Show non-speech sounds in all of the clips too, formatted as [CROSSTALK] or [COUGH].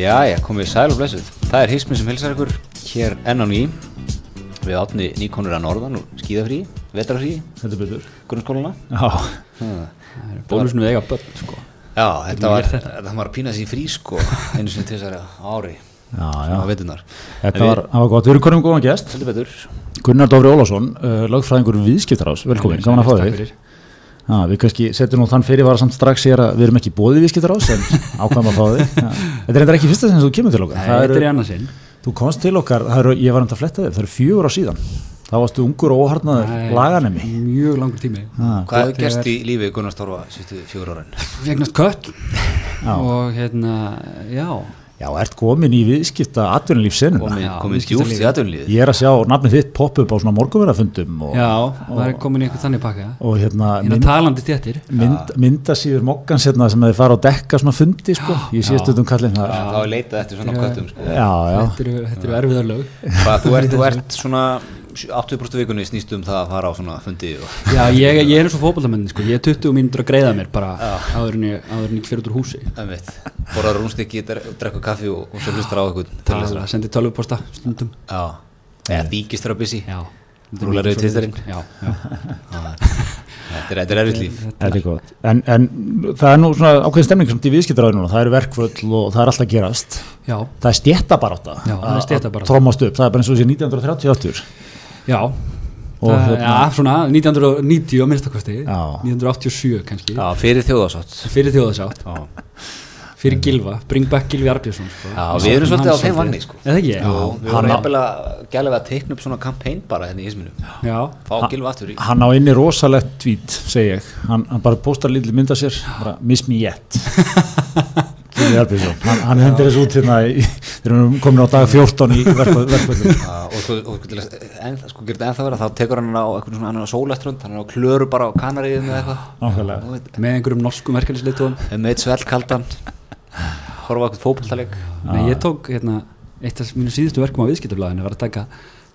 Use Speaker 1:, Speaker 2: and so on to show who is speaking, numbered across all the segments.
Speaker 1: Já, já, komið sæl og blessuð. Það er hismi sem hilsar ykkur hér enn á ný. Við átni nýkonur að norðan og skíðafrí, vetrafrí,
Speaker 2: Þetta betur
Speaker 1: grunnskóluna.
Speaker 2: Já,
Speaker 3: Bónusinu eiga börn sko.
Speaker 1: Já, þetta var,
Speaker 3: þetta?
Speaker 1: þetta var að pína sér frí sko, [LAUGHS] einu sinni til þessari ári,
Speaker 2: já, já.
Speaker 1: á vetunar.
Speaker 2: Þetta var, það var gott, við erum konum góðan gest
Speaker 1: Svolítið betur.
Speaker 2: Gunnar Dófri Ólásson, uh, lögfræðingur viðskiptarás, velkomin, gaman að fá
Speaker 3: Takk
Speaker 2: þig
Speaker 3: fyrir.
Speaker 2: Já, við kannski setjum nú þann fyrirvara samt strax hér að við erum ekki bóðið viðskiptarás en ákvæm að fá þig. Þetta er reyndar ekki fyrsta sem þú kemur til okkar.
Speaker 3: Nei,
Speaker 2: Það
Speaker 3: þetta er í annarsinn
Speaker 2: Þú komst til okkar, eru, ég var um að fletta þig, það eru fjögur á síðan. Þá varstu ungur og óharnaður laganemi.
Speaker 3: Mjög langur tími.
Speaker 1: Hvað hefur gerst í lífi Gunnar Stórfa fjögur ára?
Speaker 3: Vegnast kött
Speaker 2: Já.
Speaker 3: og hérna, já
Speaker 2: Já, ert komin í viðskipta
Speaker 3: Já,
Speaker 1: komið
Speaker 3: viðskiptalífi.
Speaker 1: djúft í aðunlífið.
Speaker 2: Ég er að sjá nafnið þitt poppa upp á svona morgunverðafundum og,
Speaker 3: Já, það er komin í einhvern þannig pakka.
Speaker 2: og hérna
Speaker 3: Hérna
Speaker 2: mynd,
Speaker 3: talandi þéttir.
Speaker 2: mynd, myndasýður mokkans hérna sem að þið fara á dekka svona fundi sko, ég sé stundum kallin það
Speaker 1: Það var leitað eftir svona köttum sko.
Speaker 2: Já, já,
Speaker 3: Þetta eru, þetta eru erfiðar lög.
Speaker 1: Hvað, þú ert, þú ert svona 80% vikunni snýst um það að fara á svona fundi og
Speaker 3: Já, ég, ég er eins og fótballamenn sko. Ég er 20 mínútur að greiða mér bara áður en ég, áður en ég fyrir út úr húsi.
Speaker 1: Einmitt. borðar rúnstykki, drekku kaffi og, og svo hlustar á eitthvað
Speaker 3: Það sendir tölvuposta stundum.
Speaker 1: Já, eða þýkist þér á busy.
Speaker 3: Já.
Speaker 1: Rúlar.
Speaker 3: Já, já. [LAUGHS]
Speaker 1: Þetta er, er erfitt líf.
Speaker 2: Þetta er gott. En, en það er nú svona ákveðin stemning samt í viðskiptaræðinu það eru verkvöld og það er alltaf að gerast.
Speaker 3: Já,
Speaker 2: það er
Speaker 3: er stéttabarátta.
Speaker 2: trómast upp, það er bara eins og þessi 1938
Speaker 3: já.
Speaker 2: Hérna-
Speaker 3: Já, svona 1990 á minnstakosti
Speaker 2: Já.
Speaker 3: 1987 kannski.
Speaker 1: Já, fyrir þjóðasátt
Speaker 3: Fyrir þjóðasátt
Speaker 1: Já,
Speaker 3: Fyrir Gilva, bring back Gilvi Arbjörnsson sko.
Speaker 1: Já, við erum svolítið á þeim vagni, sko.
Speaker 3: Eða ekki?
Speaker 1: Já, við
Speaker 2: hann
Speaker 1: vorum
Speaker 2: á-
Speaker 1: jafnvel að gæla við að teikna upp svona kampæn bara hérna í isminu
Speaker 3: Já,
Speaker 1: Fá gilva aftur í.
Speaker 2: hann á inni rosalegt tvít segi ég, hann, hann bara postar lítið mynda sér bara miss me yet [LAUGHS] Gylfi Arnbjörnsson. hann, hann hendur þessu út hérna í- þegar við erum komin á dag 14 í verkvöldum
Speaker 1: og sko, og til að en, sko, gerði ennþá vera, þá tekur hann á eitthvað svona, hann er á sólaströnd, hann er á klöru bara á kanaríðum eða eitthvað.
Speaker 3: Með einhverjum norskum verkefnisleitóðum
Speaker 1: með eitt svellkaldan horfa á eitthvað fótballtaleg
Speaker 3: Nei, ég tók hérna eitt af mínu síðustu verkum á viðskiptablaðinu var að taka,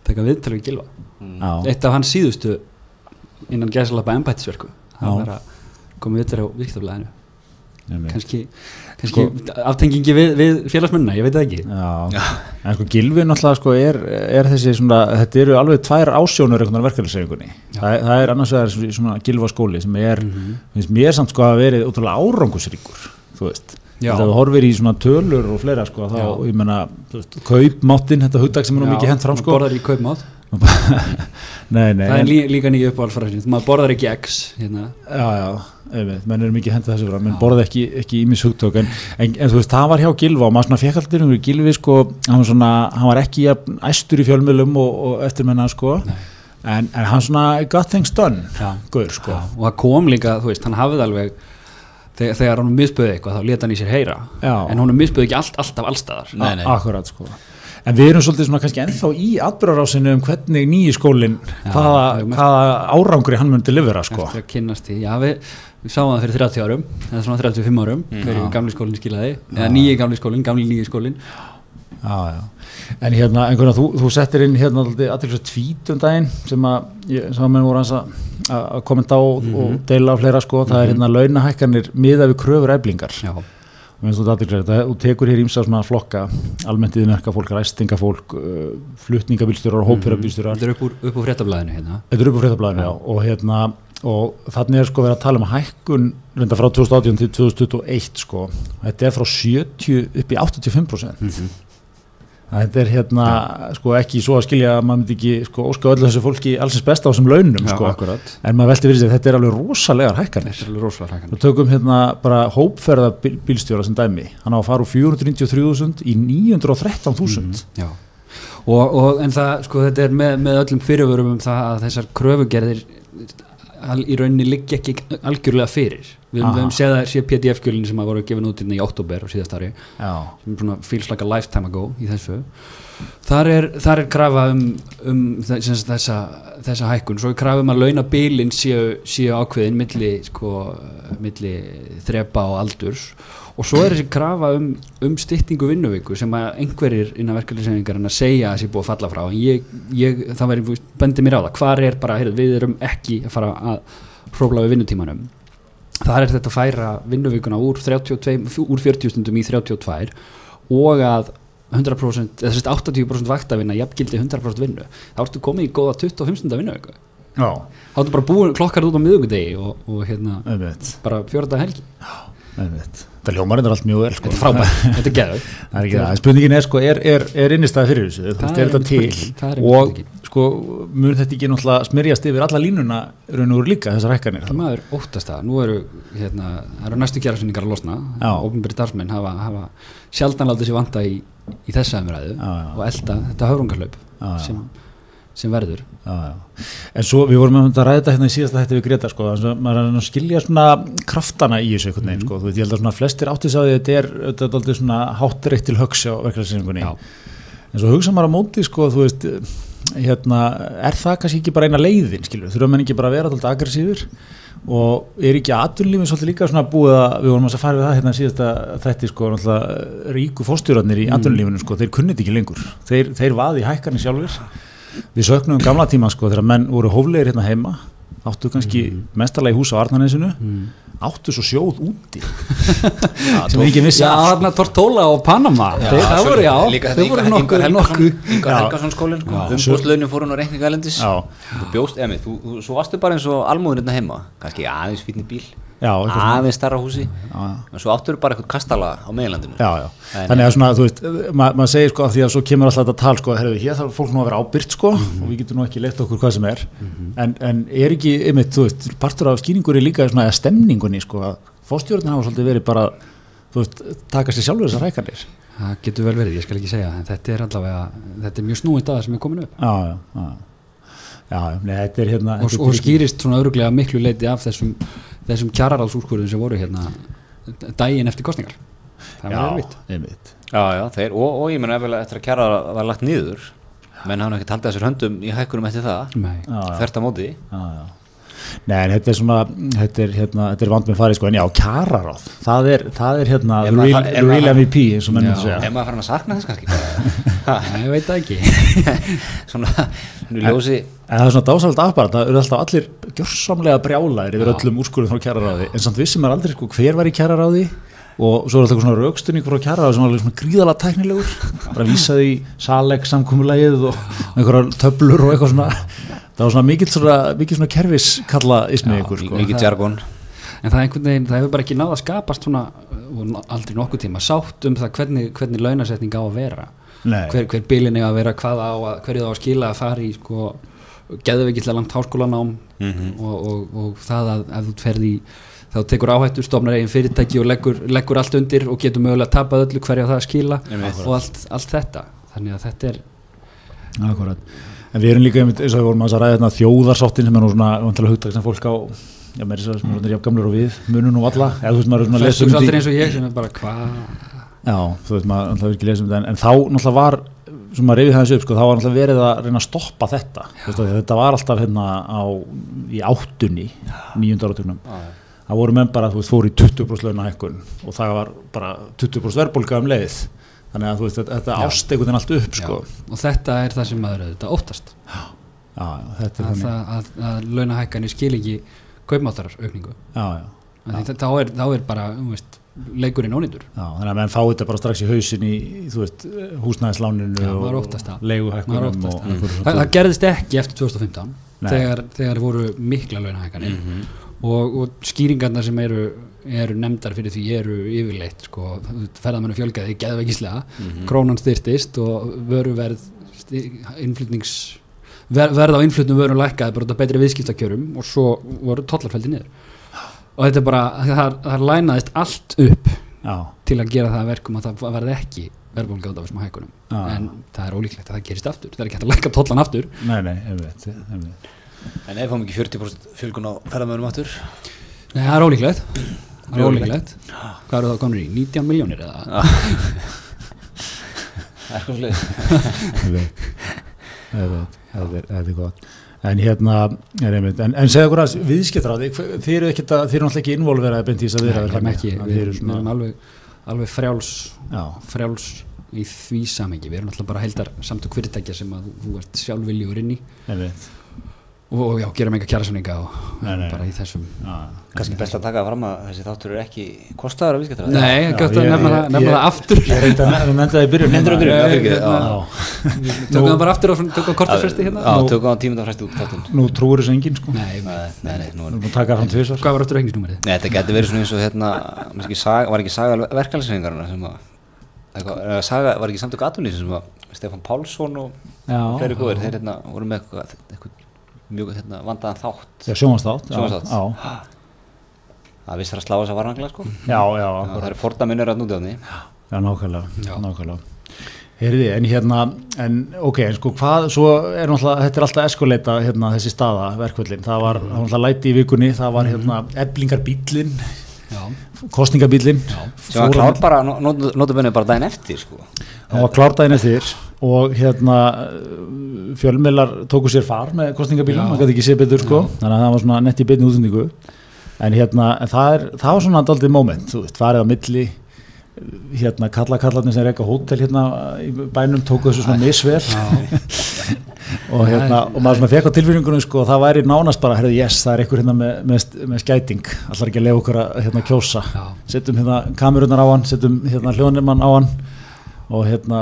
Speaker 3: taka viðtal við Gilva
Speaker 2: Já.
Speaker 3: eitt af hans síðustu innan gæsalapa embættisverku
Speaker 2: Já.
Speaker 3: það var að koma viðtal á viðskiptablaðinu. Kannski, kannski aftengingi við, við félagsmunna, ég veit það ekki.
Speaker 2: Já, en sko Gilvi náttúrulega sko er, er þessi svona, þetta eru alveg tvær ásjónur einhvern veginn verkefælisreifingunni það, það er annars vegar svona- svona Gilva skóli sem er, finnst mér samt sko að verið útrúlega árangusríkur, þú veist. Þegar þú horfir í svona tölur og fleira sko þá,
Speaker 3: Já.
Speaker 2: ég menna, kaupmáttin þetta hugdag sem er mikið hent fram sko.
Speaker 3: borðar í kaupmátt [LAUGHS]
Speaker 2: nei, nei,
Speaker 3: það er lí, líka nýja uppáhaldsfræðin maður borðar ekki eggs hérna.
Speaker 2: já, já, einmitt, menn eru mikið hent þessu fram, menn borða ekki, ekki ímis hugtök. En, en, en þú veist, það var hjá Gilva og maður svona fekk alltaf einhverju Gilvi sko, hann var svona, hann var ekki jafn æstur í fjölmiðlum og, og eftirmenna sko. En, en hann svona got things done
Speaker 3: Já.
Speaker 2: Gaur, sko.
Speaker 3: og það kom líka, þú veist, hann hafði alveg þegar, þegar hann misböði eitthvað þá leta hann í sér heyra.
Speaker 2: Já.
Speaker 3: en hún misböði ekki allt, alltaf allstaðar
Speaker 1: Nei, nei.
Speaker 2: Akkurat sko En við erum svolítið svona kannski ennþá í atbyrgarásinu um hvernig nýji skólinn, hvaða, hvaða árangri hann mun delivera sko.
Speaker 3: eftir að kynnast því, já við, við sáum það fyrir 30 árum eða svona 35 árum hverju gamli skólinn skilaði. Eða nýji gamli skólinn, gamli nýji skólinn.
Speaker 2: Já, já. En hérna, einhverja, þú, þú settir inn hérna allir svo tvít um daginn sem að, sem að menn voru að, kommenta á og deila á fleira sko, það er hérna launahækkanir miða við kröfur eflingar.
Speaker 3: já,
Speaker 2: Og tekur hér ímsa svona flokka, almennt yfirmerka fólk, ræstingafólk, flutningabílstjórar og hópirabílstjórar.
Speaker 3: þetta er upp úr, úr fréttablaðinu hérna.
Speaker 2: Þetta er upp á fréttablaðinu, já, og hérna, og þannig er sko verið að tala um hækkun, reynda frá 2018 til 2021 sko, þetta er frá 70 upp í 85%. Þetta er hérna, sko, ekki svo að skilja að maður myndi ekki, sko, óska öllu þessu fólki allsins besta á þessum launum,
Speaker 3: Já,
Speaker 2: sko, en maður velti fyrir sig, þetta er alveg rosalegar hækkanir. Við tökum hérna bara hópferða bíl- bílstjóra sem dæmi, hann á að fara úr 493.000 í 913.000.
Speaker 3: já. Og, og en það, sko, þetta er með, með öllum fyrirvörum um það að þessar kröfugerðir al- í rauninni liggja ekki algjörlega fyrir. Við, höfum séð það sé PDF-skjölinn sem að voru gefin út hérna í oktober á síðast ári
Speaker 2: Já,
Speaker 3: sem svona feels like a lifetime ago í þessu. Þar er, þar er krafa um, um þess, þessa, þessa hækkun. Svo er krafa um að launabilin séu, séu ákveðin milli, sko, milli þrepa og aldurs og svo er þessi krafa um, um styttingu vinnuviku sem að einhverjir innan verkefliðsefningar að segja að þessi búið að falla frá. En ég, ég, það væri bendið mér á það. Hvar er bara, heyrðu, við erum ekki að fara að hrófla við vinnutímanum? Þar er þetta að færa vinnuvikuna úr, 32, úr 40 stundum í 32 og að 100% eða að 80% vaktavinna jafngildi 100% vinnu. Þá ertu komið í góða 25 stundar vinnu eitthvað.
Speaker 2: Já,
Speaker 3: þá ertu bara búin klokkar út á miðugudegi og, og hérna
Speaker 2: einmitt,
Speaker 3: bara fjórða helgi.
Speaker 2: Einmitt Þetta ljómarinn er allt mjög vel sko.
Speaker 3: þetta er frábært, [LAUGHS] þetta er geðvögt
Speaker 2: Það er ekki það, spurningin er sko, er, er, er innistæða fyrir þessu, þú veist, er þetta til?
Speaker 3: er
Speaker 2: og sko, mun þetta ekki náttúrulega smyrjast yfir alla línuna raun og úr líka þessar hækkanir?
Speaker 3: Það maður óttast það, nú eru hérna, það eru næstu kjærasynningar að losna. Ofnbyrði starfsmenn hafa, hafa sjaldan látið sér vanta í, í þessa umræðu og elda þetta
Speaker 2: já.
Speaker 3: sem, sem verður.
Speaker 2: Já, já. En svo við vorum að ræða þetta hérna í síðasta hætti við Greta sko, maður er að skilja svona kraftana í þessu einhvern veginn
Speaker 3: Mhm.
Speaker 2: sko, þú veit, ég held að svona flestir áttis að þetta er er aldrei svona hátreitt til höggs á verkefæðsynningunni en svo hugsa maður á móti sko, þú veist hérna, er það kannski ekki bara eina leiðin skilur, þurfa menn ekki bara að vera alltaf aggressífur og er ekki aðunlífin svolítið líka svona búið að við vorum að fara við það hérna síðasta þetta sko, náttúrulega ríku fórstjórarnir í
Speaker 3: Mm.
Speaker 2: aðunlífinu sko, þeir kunnit ekki lengur. Þeir, þeir vaði hækkarnir sjálfur við söknum um gamla tíma sko þegar menn voru hóflegir hérna heima áttu kannski mm. mestarlega í hús á Arnarnesinu áttu svo sjóð úti [LAUGHS] sem enginn vissi
Speaker 3: Já,
Speaker 2: af.
Speaker 3: þarna Tortóla og Panama þeir, það voru já,
Speaker 1: þetta
Speaker 3: voru nokkuð
Speaker 2: Já.
Speaker 1: Helgason skólinn sko.
Speaker 2: Já.
Speaker 1: umbúðslaunin fóru nú reikninga elendis
Speaker 2: Já,
Speaker 1: þú bjóst, emi, þú, þú, svo varstu bara eins og almúðin hérna heima kannski aðeins fínni bíl
Speaker 2: já.
Speaker 1: Aðeins starra húsi.
Speaker 2: Já, já.
Speaker 1: en svo áttur bara eitthvað kastala á meðlandinu
Speaker 2: já, já.
Speaker 1: En-
Speaker 2: þannig að svona, þú veist, ma maður segir sko af því að svo kemur alltaf þetta tal sko, herrðu, hér þarf fólk nú að vera ábyrgt sko og við getum nú ekki leitt okkur hvað sem er. En, en er ekki, einmitt, þú veist, partur af skýringur er líka svona eða stemningunni sko að fórstjórnin hafa svolítið verið bara þú veist, taka sér sjálfur þessar hækarnir
Speaker 3: það getur vel verið, ég skal ekki segja en þetta er allavega þetta er mjög snúið
Speaker 2: já, nei, þetta er hérna
Speaker 3: og,
Speaker 2: þetta
Speaker 3: og
Speaker 2: ekki-
Speaker 3: skýrist svona öruglega miklu leiti af þessum, þessum kjararáðsúrskurðum sem voru hérna daginn eftir kostningar það
Speaker 2: já,
Speaker 3: var erfitt
Speaker 1: já, já, þeir, og, og ég menna eftir að kjara var lagt niður menn hafa nú ekkert haldið þessar höndum í hækkunum eftir það
Speaker 3: Nei.
Speaker 2: já, já.
Speaker 1: þvert á móti
Speaker 2: Já, já. Nei, en þetta er svona, þetta er, hérna, þetta er vand með farið sko, en já, kjararáð, það er, það er hérna,
Speaker 1: maður
Speaker 2: real,
Speaker 1: ef
Speaker 2: the real
Speaker 1: maður-
Speaker 2: MVP, eins og menn
Speaker 3: Já.
Speaker 2: myndi segja.
Speaker 1: ef maður farin að sakna þess kannski [LAUGHS]
Speaker 3: Nei, ég veit ekki [LAUGHS]
Speaker 1: svona, nú ljósi
Speaker 2: En það er svona dásalegt afbara, það eru alltaf allir gjörsamlega brjálæðir yfir
Speaker 3: Já.
Speaker 2: öllum úrskurðum frá kjararáði, en samt vissum maður aldrei sko, hver var í kjararáði og svo er alltaf svona raukstunning frá kjararáði sem var alveg svona gríðalega tæknilegur, bara vísaði í saleg samkomulegið og einhverjar töflur og eitthvað svona, það var svona mikill svona, mikill svona kerfiskalla ismið ykkur sko.
Speaker 1: mikið jargon
Speaker 3: en það, er veginn, það hefur bara ekki náð að skapast svona, aldrei nokkuð tíma sátt um það hvernig, hvernig launasetning á að vera
Speaker 2: Nei.
Speaker 3: hver, hver bilin er að vera hvað á að, hverju það á að skila að fara í sko, geðveikillega langt háskólanám
Speaker 1: Mhm.
Speaker 3: og, og, og það að ef þú ferð í þá tekur áhættu, stofnar eigin fyrirtæki og leggur, leggur allt undir og getur mögulega tapað öllu hverju á það að skila
Speaker 1: Einmitt.
Speaker 3: og allt, allt þetta þannig að þetta er
Speaker 2: Akkurat. En við erum líka, eins og við vorum að ræða hérna, þjóðarsáttin sem er nú svona vantilega hugtak sem fólk á, já, sem er jafn gamlir og við, munum nú alla, eða þú veist maður er svona að lesa um
Speaker 3: aldrei
Speaker 2: þetta
Speaker 3: eins og ég sem er bara hvað?
Speaker 2: Já, þú veist maður náttúrulega ekki lesa um þetta, en, en þá náttúrulega var, sem maður það þessu upp, sko, þá var náttúrulega verið að reyna að stoppa þetta, því að þetta var alltaf hérna á, í áttunni, nýjönda áratögnum, það voru menn bara, þú veist, fóru í 20% launahækkun og það var bara 20% verðbólga um leið, þannig að þú veist, þetta, þetta
Speaker 3: Já.
Speaker 2: ást einhvern veginn allt upp, sko.
Speaker 3: Og þetta er það sem maður auðvitað óttast
Speaker 2: Já, já, þetta er
Speaker 3: að,
Speaker 2: þannig.
Speaker 3: það, að, að launahækkanir skil ekki kaupmáttaraukningu
Speaker 2: Já, já.
Speaker 3: þá er, þá er bara um veist, leikurinn ónýtur
Speaker 2: Já, þannig að menn fá þetta bara strax í hausin í, þú veist, húsnæðisláninu og
Speaker 3: það.
Speaker 2: Leiguhækkunum og
Speaker 3: það. það, það gerðist ekki eftir 2015
Speaker 2: Nei.
Speaker 3: þegar, þegar voru mikla launahækkanir og, og skýringarna sem eru, eru nefndar fyrir því eru yfirleitt sko, ferðamennu fjölgaði geðveikislega. Krónan styrtist og vöruverð innflutnings ver, verð á innflutnum vörum lækkaði bara út af betri viðskiptakjörum og svo voru tollarfældi niður. Og þetta er bara, það, það lænaðist allt upp
Speaker 2: Já,
Speaker 3: til að gera það að verkum að það verði ekki verðbólga út af þessum hækkunum.
Speaker 2: Já.
Speaker 3: en það er ólíklegt að það gerist aftur. Það er ekki hægt að lækka tollan aftur.
Speaker 2: Nei, nei, einmitt, einmitt.
Speaker 1: En ef fáum ekki 40% fjölgun á ferðamöðunum aftur?
Speaker 3: Nei, það er ólíklegt. Það er ólíklegt? Hvað eru það konur í? 19 miljónir eða? [LAUGHS]
Speaker 1: það er sko
Speaker 2: Einmitt. Einmitt. Þetta er, er gott. En hérna, er einmitt, en, en segja okkur að viðskiptráði, þið eru að, þið eru náttúrulega ekki innvolveraði beint í þess að
Speaker 3: ekki.
Speaker 2: Þið
Speaker 3: Við
Speaker 2: eru
Speaker 3: erum, við erum alveg, alveg frjáls
Speaker 2: já,
Speaker 3: frjáls í því samengi Við erum alltaf bara heildar samtök fyrirtækja sem að þú, þú ert sjálfviljugur inn í.
Speaker 2: Einmitt.
Speaker 3: og, og já, gerum enga kjærasamninga og
Speaker 2: Nei, nei.
Speaker 3: bara í þessum.
Speaker 1: Kannski best að taka fram að þessi þáttur er ekki kostaður af viðskiptara
Speaker 3: Nei, gott að nefna það- aftur.
Speaker 2: Ég reyndi að nefna það í byrjun
Speaker 1: Nefndir á byrjun,
Speaker 3: hérna-. Tökum það bara aftur og tökum kortafresti hérna.
Speaker 1: Já,
Speaker 2: Nú-
Speaker 1: tökum á tímundar fræst út þáttun
Speaker 2: Nú trúir þessu enginn sko.
Speaker 3: Nei,
Speaker 1: Nei, nei, nei, nú
Speaker 2: Nú erum við að taka fram tvisvar.
Speaker 3: Hvað var aftur reikningsnúmerið?
Speaker 1: Nei, þetta getur verið svona eins og hérna var ekki saga, var ekki saga verkefælisreiningarna sem að var ekki samtök aðtunlýsum sem að Stefán Pálsson og
Speaker 2: Já,
Speaker 1: fleiri góðir, þeir hérna voru með eitthvað, eitthvað mjög hérna vandaðan þátt.
Speaker 2: Já,
Speaker 1: það vissar að slá þess að varnangla sko.
Speaker 2: Já, já,
Speaker 1: það eru fordaminur að núti á því.
Speaker 2: Já. Nákvæmlega,
Speaker 3: Já.
Speaker 2: nákvæmlega. Heyrði, en hérna, en ok, en sko hvað, svo er náttúrulega, þetta er alltaf eskuleita hérna þessi staða, verkvöldin, það var, það var náttúrulega læti í vikunni, það var hérna eblingar
Speaker 3: Já,
Speaker 2: kostningabílinn,
Speaker 1: sem var klár bara, notabenni bara daginn eftir sko.
Speaker 2: Hann var klárdæðin eftir og hérna fjölmiðlar tóku sér far með kostningabílum,
Speaker 3: Já.
Speaker 2: hann gæti ekki séð betur sko, þannig að það var svona nett í beinni útsendingu. En hérna, það, er, það var svona daldið moment, þú veist, farið á milli hérna kalla kallarnir sem reyka hótel hérna í bænum tóku þessu svona misvel. [LAUGHS] Og hérna og maður svona fekk á tilfinningunum sko og það væri nánast bara, herrðu, yes, það er einhver hérna með, með, með skæting, allar ekki að lefa okkur að hérna kjósa,
Speaker 3: já,
Speaker 2: setjum hérna kamerunar á hann, setjum hérna hljónimann á hann og hérna,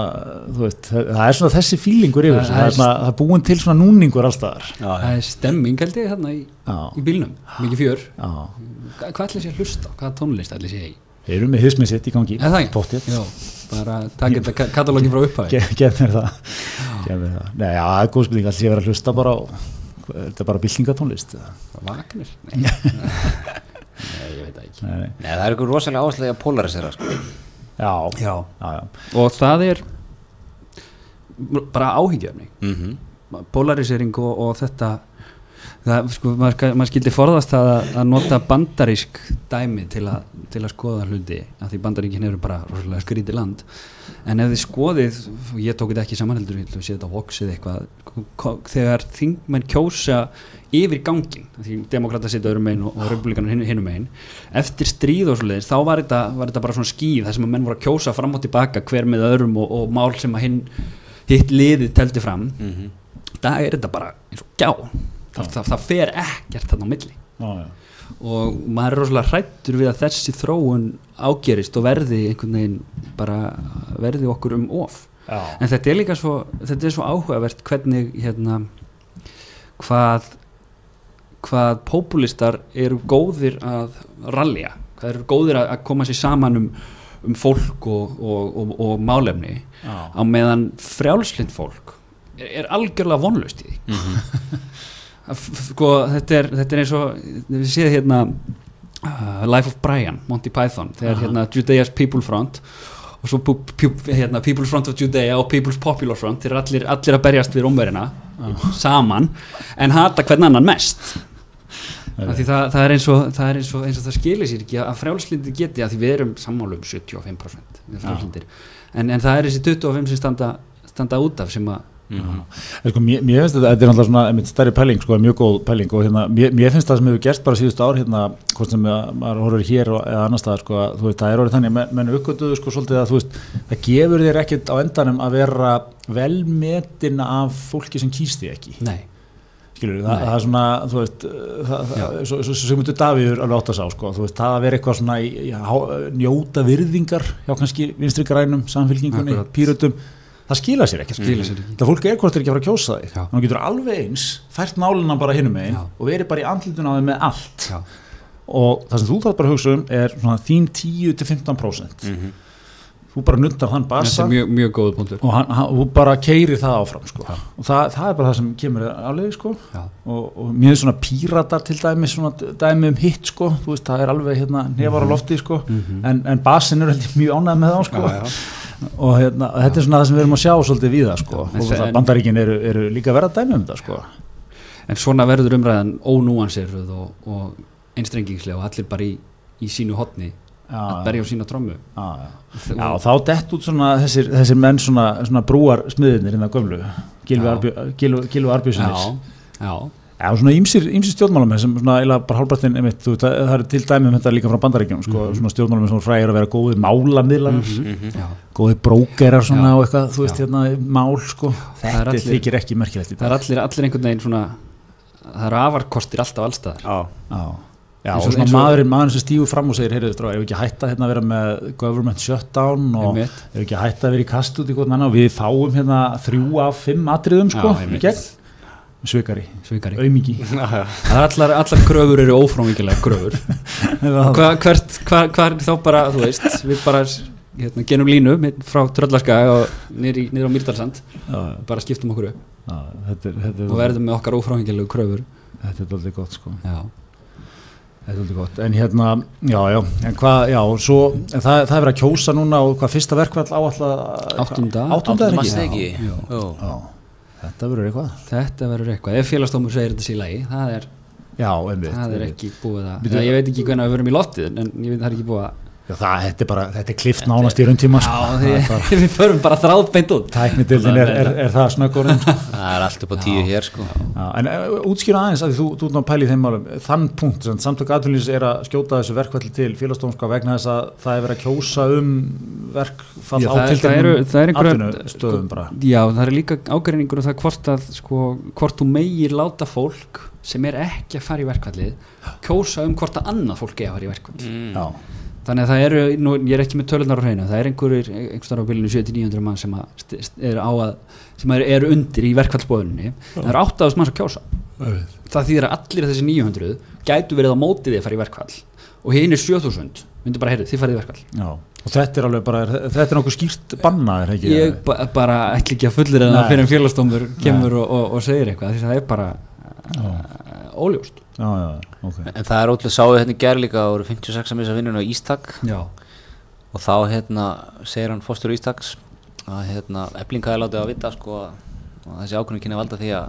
Speaker 2: þú veist það er svona þessi fílingur yfir
Speaker 3: Það
Speaker 2: þessu, það
Speaker 3: er-
Speaker 2: það er búin til svona núningur allstaðar
Speaker 3: það er stemming held ég hérna í, í bílnum, mikið fjör. Hvað ætli sé að hlusta? Hvaða tónlist ætli sé í?
Speaker 2: við erum með hismið sitt í gangi? Pottþétt.
Speaker 3: Já, bara taka þetta ka- katalógin frá upphæði
Speaker 2: Ge- gef mér það. Gef mér það, nei, já, það er góð spilning allir sé að vera að hlusta bara á, þetta er bara byltingatónlist
Speaker 3: Vagnir? [LAUGHS] Nei. [LAUGHS] Nei, ég veit það ekki.
Speaker 2: Nei, nei.
Speaker 1: Nei, það er eitthvað rosalega áherslega að polarisera sko
Speaker 2: já,
Speaker 3: Já,
Speaker 2: já,
Speaker 3: og það er? Bara áhyggjöfni
Speaker 1: mm
Speaker 3: polarisering og, og þetta það, sko, maður, maður skildi forðast það að, að nota bandarísk dæmi til, a, til að skoða hluti af því bandaríkin eru bara skrítið land. En ef þið skoðið ég tók þetta ekki saman heldur ég sé þetta á voxið eitthvað þegar þingmenn kjósa yfir gangin því demokrata setja öðrum megin og, og republikanar hinn, hinnum megin eftir stríð og svoleiðis þá var þetta, var þetta bara svona skýð þar sem að menn voru að kjósa fram og tilbaka hver með öðrum og, og mál sem að hinn hitt liðið teldi fram.
Speaker 1: -hmm.
Speaker 3: dag er þetta bara eins og gjá það, það, það fer ekkert þarna á milli.
Speaker 2: Já, já.
Speaker 3: og maður er rosalega hrættur við að þessi þróun ágerist og verði einhvern veginn bara verði okkur um of.
Speaker 2: Já.
Speaker 3: en þetta er líka svo, þetta er svo áhugavert hvernig hérna hvað hvað populistar eru góðir að rallja, hvað eru góðir að, koma sér saman um, um fólk og, og, og, og málefni. Á meðan frjálslind fólk er, er algjörlega vonlaust í því. F- f- sko, þetta, er, þetta er eins og við séð hérna uh, Life of Brian, Monty Python þegar hérna Judea's People Front og svo hérna, People's Front of Judea og People's Popular Front þeir eru allir, allir að berjast við rómverina saman en hata hvern annan mest. Það, það er eins og það, eins og, eins og það skilir sér ekki að frjálslindi geti að því við erum sammálu um 75% við frjálslindir en, en það er þessi 25 sem standa, standa út af sem að
Speaker 1: Mhm.
Speaker 2: En Sko, mér, mér finnst þetta, þetta er náttúrulega svona einmitt stærri pæling, sko, mjög góð pæling og hérna, mér, mér finnst það sem hefur gerst bara síðustu ár hérna, hvort sem að, maður horfir hér og, eða annar staðar, sko, þú veist, það er orðið þannig menn, menn uppgötuðu, sko, svolítið að þú veist það gefur þér ekkert á endanum að vera velmetin af fólki sem kýst því ekki,
Speaker 3: nei,
Speaker 2: skilur það,
Speaker 3: Nei.
Speaker 2: það er svona, þú veist það, það, svo, svo, svo sem þú Davíður alveg átt að sá, sko, þú veist, það að vera eitthvað svona í, í, há- njóta virðingar hjá kannski vinstri grænum, samfélkingunni,
Speaker 3: Akkurat.
Speaker 2: Það skila sér ekki,
Speaker 3: skilir sér ekki
Speaker 2: Það fólk er hvort er ekki að fara að kjósa þig. Þannig að þú getur alveg eins fært nálina bara hinum
Speaker 3: Já.
Speaker 2: og verið bara í andlitun á þig með allt.
Speaker 3: Já,
Speaker 2: og það sem þú þarf bara að hugsa um er svona þín 10-15%
Speaker 1: Mhm.
Speaker 2: Þú bara nuttar þann
Speaker 3: þetta
Speaker 2: basa
Speaker 3: mjög, mjög
Speaker 2: og hann, hann, þú bara keiri það áfram sko. og það, það er bara það sem kemur aflega sko. Og, og mjög svona píratar til dæmi svona dæmi um hitt sko. veist það er alveg hérna nefar á lofti sko.
Speaker 3: Mhm.
Speaker 2: en, en basin er mjög ánægð með þá sko.
Speaker 1: Já, já.
Speaker 2: og hérna, þetta er svona það sem við erum að sjá svolítið við það sko.
Speaker 3: En
Speaker 2: það
Speaker 3: en-
Speaker 2: bandaríkin eru, eru líka verið að dæmi um það sko.
Speaker 3: en svona verður umræðan ónúansiruð og, og einstrengingslega og allir bara í, í sínu hotni að berja á sína trommu
Speaker 2: já, þá dett út svona þessir, þessir menn svona, svona brúar smiðinir hérna gömlu Gilvi
Speaker 3: Já.
Speaker 2: Arbjö- Gylfi- Gylfi Arbjörnssonis
Speaker 3: já, já,
Speaker 2: svona ímsir, ímsir stjórnmálamenn sem svona eiginlega bara þú, það, það er til dæmi um þetta líka frá bandaríkjum, sko,
Speaker 3: Mhm.
Speaker 2: svona stjórnmálamenn sem frægir að vera góðir málamiðlar,
Speaker 1: Mhm.
Speaker 3: já
Speaker 2: góðir brókerar svona
Speaker 3: Já.
Speaker 2: og eitthvað, þú veist,
Speaker 3: Já.
Speaker 2: hérna, mál, sko,
Speaker 3: Það er
Speaker 2: þetta
Speaker 3: allir-
Speaker 2: þykir ekki merkilegt í
Speaker 3: það er
Speaker 2: dag.
Speaker 3: allir, allir einhvern veginn svona það eru afarkostir alltaf allstaðar
Speaker 1: Já,
Speaker 2: Já, já og svona maðurinn, maðurinn sem stígur fram og segir, heyrðu, strákar, ef við ekki hætta hérna að vera með government shutdown og ef við ekki hætta að vera í kast út í annan og við fáum hérna þrjú af fimm atriðum sko, [LAUGHS]
Speaker 3: Það er allar, allar kröfur eru ófrámvíkilega kröfur. [LAUGHS] Hva, hvert, hva, hva er þá bara, þú veist við bara hérna, genum línu frá Tröllaskaga og niður á Mýrdalsand
Speaker 2: Já,
Speaker 3: bara skiptum okkur upp.
Speaker 2: Já, þetta þetta
Speaker 3: og verðum með okkar ófrámvíkilegu kröfur.
Speaker 2: Þetta er aldrei gott sko.
Speaker 3: Já,
Speaker 2: Þetta er aldrei gott, en hérna, já, já, en hvað, já, svo, en það, það er verið að kjósa núna og hvað fyrsta verkvall áallega
Speaker 3: Áttunda.
Speaker 2: Áttunda er ekki?
Speaker 1: ekki
Speaker 3: Já.
Speaker 1: Jú.
Speaker 2: Já, þetta verður eitthvað
Speaker 3: þetta verður eitthvað ef félagsdómur segir þetta síðan lagi það er,
Speaker 2: Já, einmitt
Speaker 3: það er
Speaker 2: einmitt.
Speaker 3: ekki búið að eða ég veit ekki hvernig við verum í loftið en ég veit það er ekki búið að
Speaker 2: Já, það, þetta er bara, þetta er klift nánast í rauntíma sko.
Speaker 3: já,
Speaker 2: Það er bara-
Speaker 3: því, [LAUGHS] við förum bara þráðbeint út
Speaker 2: Tæknidildin er, er, er það snöggorinn sko. [LAUGHS]
Speaker 1: Það er allt upp á tíu hér sko
Speaker 2: Já, en uh, útskýra aðeins að því þú, þú ert að pæla í þeim málum þann punkt sem samtök aðtunlýs er að skjóta þessu verkvalli til félagsdómska vegna þess að það er verið að kjósa um verkfall
Speaker 3: Já,
Speaker 2: á
Speaker 3: það, er- það eru, það er einhverja
Speaker 2: atvinnustöðum bara
Speaker 3: já, það er líka ágreiningur um það hvort að sko, hvort þú megir láta fólk sem er ekki að fara í verkfallið kjósa um hvort að annað fólk er að fara í verkfall
Speaker 1: mm.
Speaker 3: Þannig að það eru, nú, ég er ekki með tölunar á hreinu það er einhverjir, einhverjum á bylunu 700-900 mann sem, að, er að, sem eru er undir í verkfallsbóðunni það eru 8.000 manns að kjósa. Það þýðir að allir þessi 900 gætu verið á mótið að fara í verkfall. Og hinn er 7.000 myndi bara heyrðu, þið farið í verkfall.
Speaker 2: Já, og þetta er alveg bara þetta er nokkuð skýrt bannaðir ekki?
Speaker 3: Ég ba bara ætla ekki að fullir það
Speaker 2: Nei.
Speaker 3: fyrir en félagsdómur kemur og, og, og segir eitthvað því það er bara uh, óljóst
Speaker 2: Já, já, ok.
Speaker 1: En það er ótrúlega sáðu hérna í gær líka það voru 56 að missa vinnun á Ístak.
Speaker 3: Já,
Speaker 1: og þá hérna segir hann fórstur Ístaks að hérna eblinga er látið að vita sko að þessi ákvörðun kynna valda því að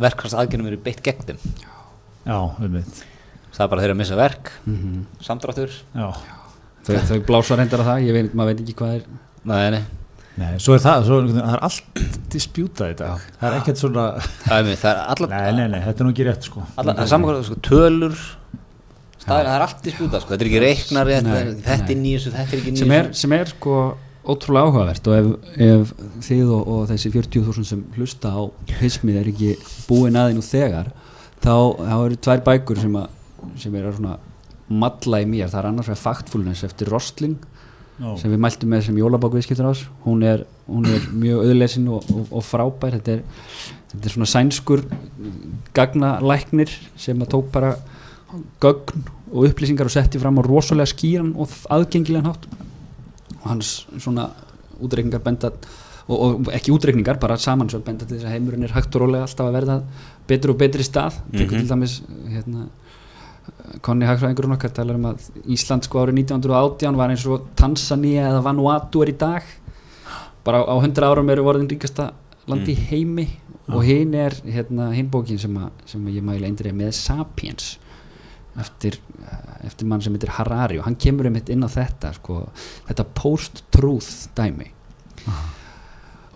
Speaker 1: verkværs aðgjörnum eru beitt gegn þeim.
Speaker 2: Já, um mitt
Speaker 1: það er bara þeir að missa verk,
Speaker 3: mm
Speaker 1: samdráttur.
Speaker 2: Já,
Speaker 3: þau blása reyndar að það ég veit, maður veit ekki hvað er
Speaker 1: Nei, nei,
Speaker 2: nei, svo er það, svo er, það er allt dispjútað í dag. Það er ekkert svona
Speaker 1: er, mér, það er allar
Speaker 2: Nei, nei, nei, þetta er nú ekki rétt sko.
Speaker 1: Allar, það er saman hvað, sko, tölur staðir, það er allt í spjúta sko, þetta er ekki reiknar þetta,
Speaker 3: Nei,
Speaker 1: er- þetta
Speaker 3: nei.
Speaker 1: er nýjus þetta er ekki nýjus
Speaker 3: sem er, sem er sko ótrúlega áhugavert og ef, ef þið og, og þessi 40.000 sem hlusta á hismið er ekki búin aðeins nú þegar þá, þá eru tvær bækur sem, að, sem er að svona matla í mér, það er annars vegar Factfulness eftir Rostling
Speaker 2: Já,
Speaker 3: sem við mæltum með sem jólabák viðskiptur ás hún er, hún er mjög auðlesin og, og, og frábær. Þetta er, þetta er svona sænskur gagnalæknir sem að tók bara gögn og upplýsingar og setti fram á rosalega skýran og aðgengilegan hátt. Og hans svona útreikningar benda og, og ekki útreikningar, bara samansöld benda til þess að heimurinn er hægt og rólega alltaf að verða betur og betri stað. Mm
Speaker 1: Mhm.
Speaker 3: til dæmis hérna Konni Hagfræðingurinn okkar talar um að Ísland sko árið 1918 var eins og Tanzania eða Vanuatu er í dag. Bara á 100 árum eru vorðin ríkasta landi í heimi og hinn er hérna hinn bókin sem, að, sem að ég mæli eindir með Sapiens eftir, eftir mann sem heitir Harari og hann kemur um inn á þetta sko, þetta post-truth dæmi.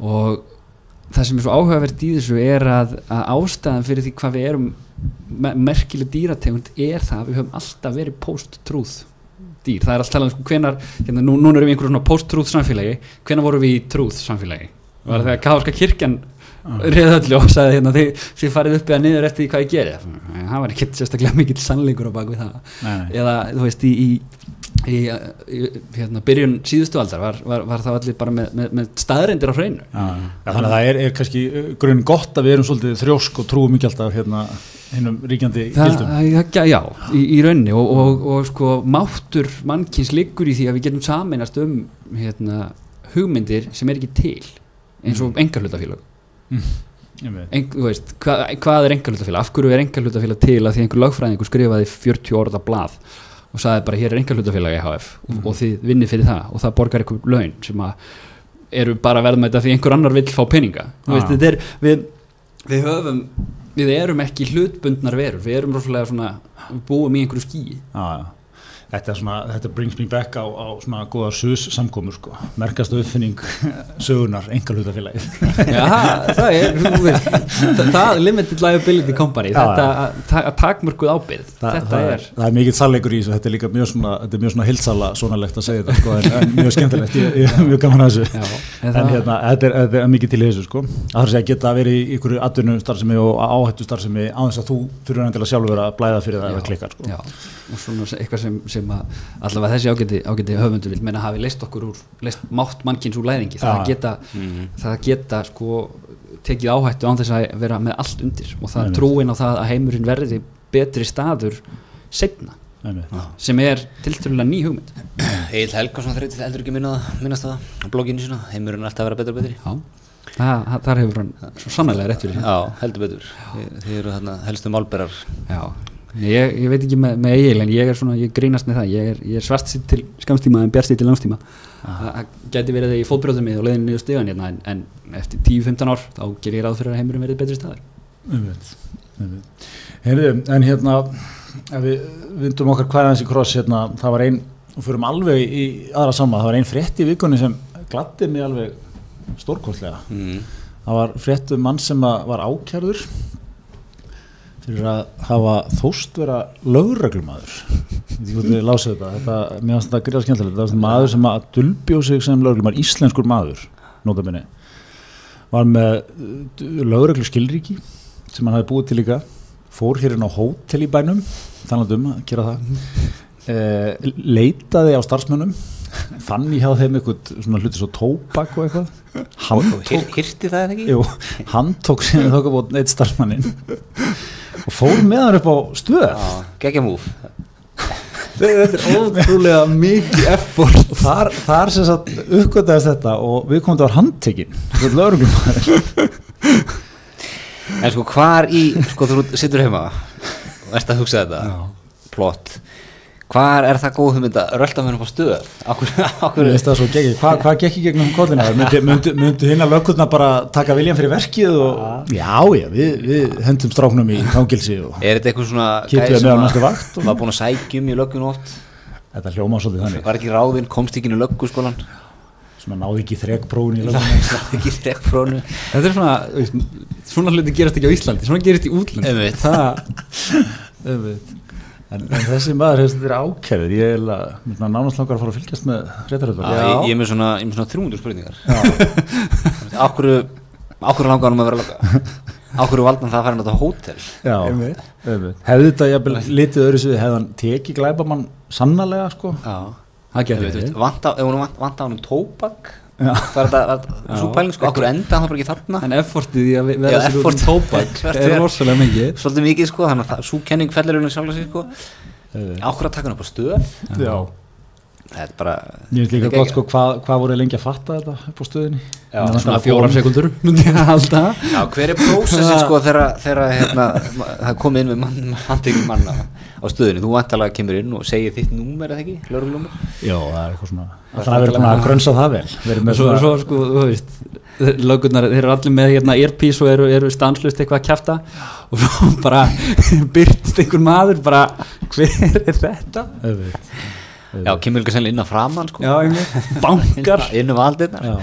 Speaker 3: Og það sem er svo áhugavert í þessu er að, að ástæðan fyrir því hvað við erum me merkileg dýrategund er það að við höfum alltaf verið post-truth dýr, það er alltaf talað um sko hvenar, hérna, nú, núna erum við einhverjum svona post-truth samfélagi. Hvenar vorum við í truth samfélagi? Var það þegar Káðarska kirkjan reið öllu og sagði hérna þið, þið farið upp eða niður eftir hvað ég geri? Það var ekki sérstaklega mikill sannleikur á bakvið það.
Speaker 2: Nei, nei.
Speaker 3: eða þú veist í, í, í, í hérna, byrjun síðustu aldar var, var, var það allir bara með, með, með staðreindir á hreinu.
Speaker 2: Já, já, þannig að það er, er kannski uh, grunn gott að við erum svolítið þrjósk og trúum ekki alltaf hérna hinnum ríkjandi gildum.
Speaker 3: það, já, í, í rauninni og, og, og sko máttur mannkins liggur í því að við getum saminast um hérna, hugmyndir sem er ekki til eins og engarhlutafélag
Speaker 2: Einmitt.
Speaker 3: en, þú veist, hvað, hvað er engarhlutafélag af hverju er engarhlutafélag til? Að því einhver lögfræðingur skrifaði 40 orða blað og sagði bara hér er engarhlutafélag EHF og, og þið vinnið fyrir það. Og það borgar einhver laun sem að eru bara verðmæta því einhver annar vill fá peninga. Veist,
Speaker 2: Ah.
Speaker 3: þetta er, við, við höfum við erum ekki hlutbundnar verur. Við erum rosalega svona við búum í einhverju
Speaker 2: Já, já. Þetta, er svona, þetta brings me back á, á svona góða sus samkomur sko. merkast uppfinning [LAUGHS] sögunar engal hlutafélagið
Speaker 3: Já, það er, veist, það, það limited liability company,
Speaker 2: Já,
Speaker 3: þetta að ta- að takmörkuð ábyrð,
Speaker 2: Þa,
Speaker 3: þetta
Speaker 2: það,
Speaker 3: er,
Speaker 2: það er mikill sannleikur í þessu, þetta er líka mjög svona, þetta er mjög svona hilsala svonalegt að segja þetta sko, en, en mjög skemmtilegt, ég, ég er mjög gaman að þessu.
Speaker 3: Já, en
Speaker 2: en
Speaker 3: það,
Speaker 2: hérna, þetta er, þetta er mikið til þessu sko. að það er að geta verið í ykkur atvinnu starfsemi og áhættu starfsemi á þess að þú fyrir endilega sjálfur að blæða fyrir það sko.
Speaker 3: já, og svona eitthvað sem, sem að allavega þessi ágæti, ágæti höfundur vil menna hafi leist okkur úr, leist mátt mannkins úr læðingi, það
Speaker 2: Já.
Speaker 3: að geta, það að geta sko tekið áhættu án þess að vera með allt undir og það
Speaker 2: Einmitt.
Speaker 3: trúin á það að heimurinn verði betri staður setna,
Speaker 2: Einmitt.
Speaker 3: sem er tilturlega ný hugmynd.
Speaker 1: Egil Helgason þreytið heldur ekki minna, minnast það á blogginu sína, heimurinn er alltaf að vera betur og betri
Speaker 3: Já, það, það, þar hefur hann svo sannlega rétt fyrir.
Speaker 1: Já, heldur betur Þið, eru þarna helstu málberar
Speaker 3: Já, ég, ég veit ekki með, með eigil en ég er svona, ég grínast með það. Ég er, ég er svart sitt til skamstíma en bjart sitt til langstíma. Það gæti verið þegar ég fótbrjóðum mig og leiðin niður stegan hérna en, en eftir 10-15 ár þá ger ég ráð fyrir að heimurinn verið betri staðar.
Speaker 2: Einmitt, einmitt. Heyrðu, en hérna ef við vindum okkar hvað aðeins í kross hérna, það var ein, og fyrir alveg í aðra sama, það var ein frétt í vikunni sem gladdi mig alveg stórkostlega.
Speaker 1: Mm.
Speaker 2: það var frétt um mann sem að var ákjærður fyrir að hafa þóst vera lögreglumadur ég lásið þetta, þetta mér finnst þetta gríða skemmtilegt, það var maður sem að dulbjó sig sem lögreglumadur, íslenskur maður nota minni var með lögreglu skilríki sem hann hafi búið til líka. Fór hérna á hótel í bænum þannig um að gera það. E, leitaði á starfsmönnum. Fann í hjá þeim eitthvað svona hluti svo tóbak og eitthvað. Hann tók? Jú, hann tók síðan á neitt starfsmannin og fór með hann upp á stöð.
Speaker 1: Já, geggja múf
Speaker 3: Þetta er ótrúlega mikið effort.
Speaker 2: Þar, þar sem sagt uppgötaðist þetta og við komum til að var handtekinn. Þetta er lögreglum
Speaker 1: En sko hvar í, sko þú sittur heima og ert að hugsa þetta. Plott, hvar er það góð hugmynd að rölda henni upp á
Speaker 2: Mér Hva, hvað gekk í gegnum kollina myndi, myndi, myndi hinn að löggurna bara taka viljan fyrir verkið og já, já, við, við hendum stráknum í fangilsi og
Speaker 1: er þetta eitthvað svona
Speaker 2: Kittu
Speaker 1: gæði
Speaker 2: við með á næstu vakt og-
Speaker 1: var búin að sækjum í löggun oft?
Speaker 2: Þetta hljóma svolítið þannig.
Speaker 1: Var ekki ráðinn, komst ekki inn í lögguskólan
Speaker 2: sem að náði ekki
Speaker 1: frónu [LAUGHS]
Speaker 3: Þetta er svona, svona hluti gerast ekki á Íslandi svona gerist í
Speaker 1: Einmitt.
Speaker 3: það,
Speaker 2: en, en þessi maður hefði þetta ákærður. Ég er að nánast langar að fara að fylgjast með réttarhöldur
Speaker 1: ég, ég er með svona, ég er með svona 300 spurningar. Akkur [LAUGHS] langar hann um að vera lögga Akkur valdan það að fara hann á þetta hótel?
Speaker 2: Já,
Speaker 3: Einmitt.
Speaker 2: einmitt. hefði þetta jafnvel litið öðru sviði, hefði hann tekið glæbamann sannarlega sko?
Speaker 1: Já.
Speaker 3: Það getur verið.
Speaker 1: vant á, hann um tóbak
Speaker 2: Já.
Speaker 1: Það er þetta, svo pæling sko, okkur enda hann bara ekki þarna.
Speaker 3: En effortið í að vera sér út um [LAUGHS]
Speaker 1: Hvert
Speaker 3: er rosalega mikið.
Speaker 1: Svolítið mikið sko, þannig að það- sú kenning fellir um sjálf sig sko,
Speaker 2: Einmitt.
Speaker 1: okkur að taka hann upp á stöð.
Speaker 2: Já,
Speaker 1: þetta er bara
Speaker 2: ég finnst líka gott sko hvað hva voru lengi að fatta þetta upp á stöðinni?
Speaker 1: Já,
Speaker 3: Svona
Speaker 2: kom-
Speaker 3: sekundur [LAUGHS]
Speaker 1: Já, hver er prósessin sko þegar, þegar hérna, það kom inn með mann, handtekinn manna á stöðinu, þú vantalega kemur inn og segir þitt númer eða ekki, lögreglumur
Speaker 2: Já, það er eitthvað svona Það er verið búin að grönsa það vel. Með
Speaker 3: svo, svo sko, þú veist lögurnar, þeir eru allir með hérna earpiece og eru, eru stanslust eitthvað að kjafta. Og svo [LAUGHS] bara byrtist einhver maður bara, hver er þetta?
Speaker 1: Já, kemur líka sennilega inn að framann sko.
Speaker 3: Já, einmitt, bankar. [LAUGHS]
Speaker 1: Inn um aldirnar
Speaker 2: Já.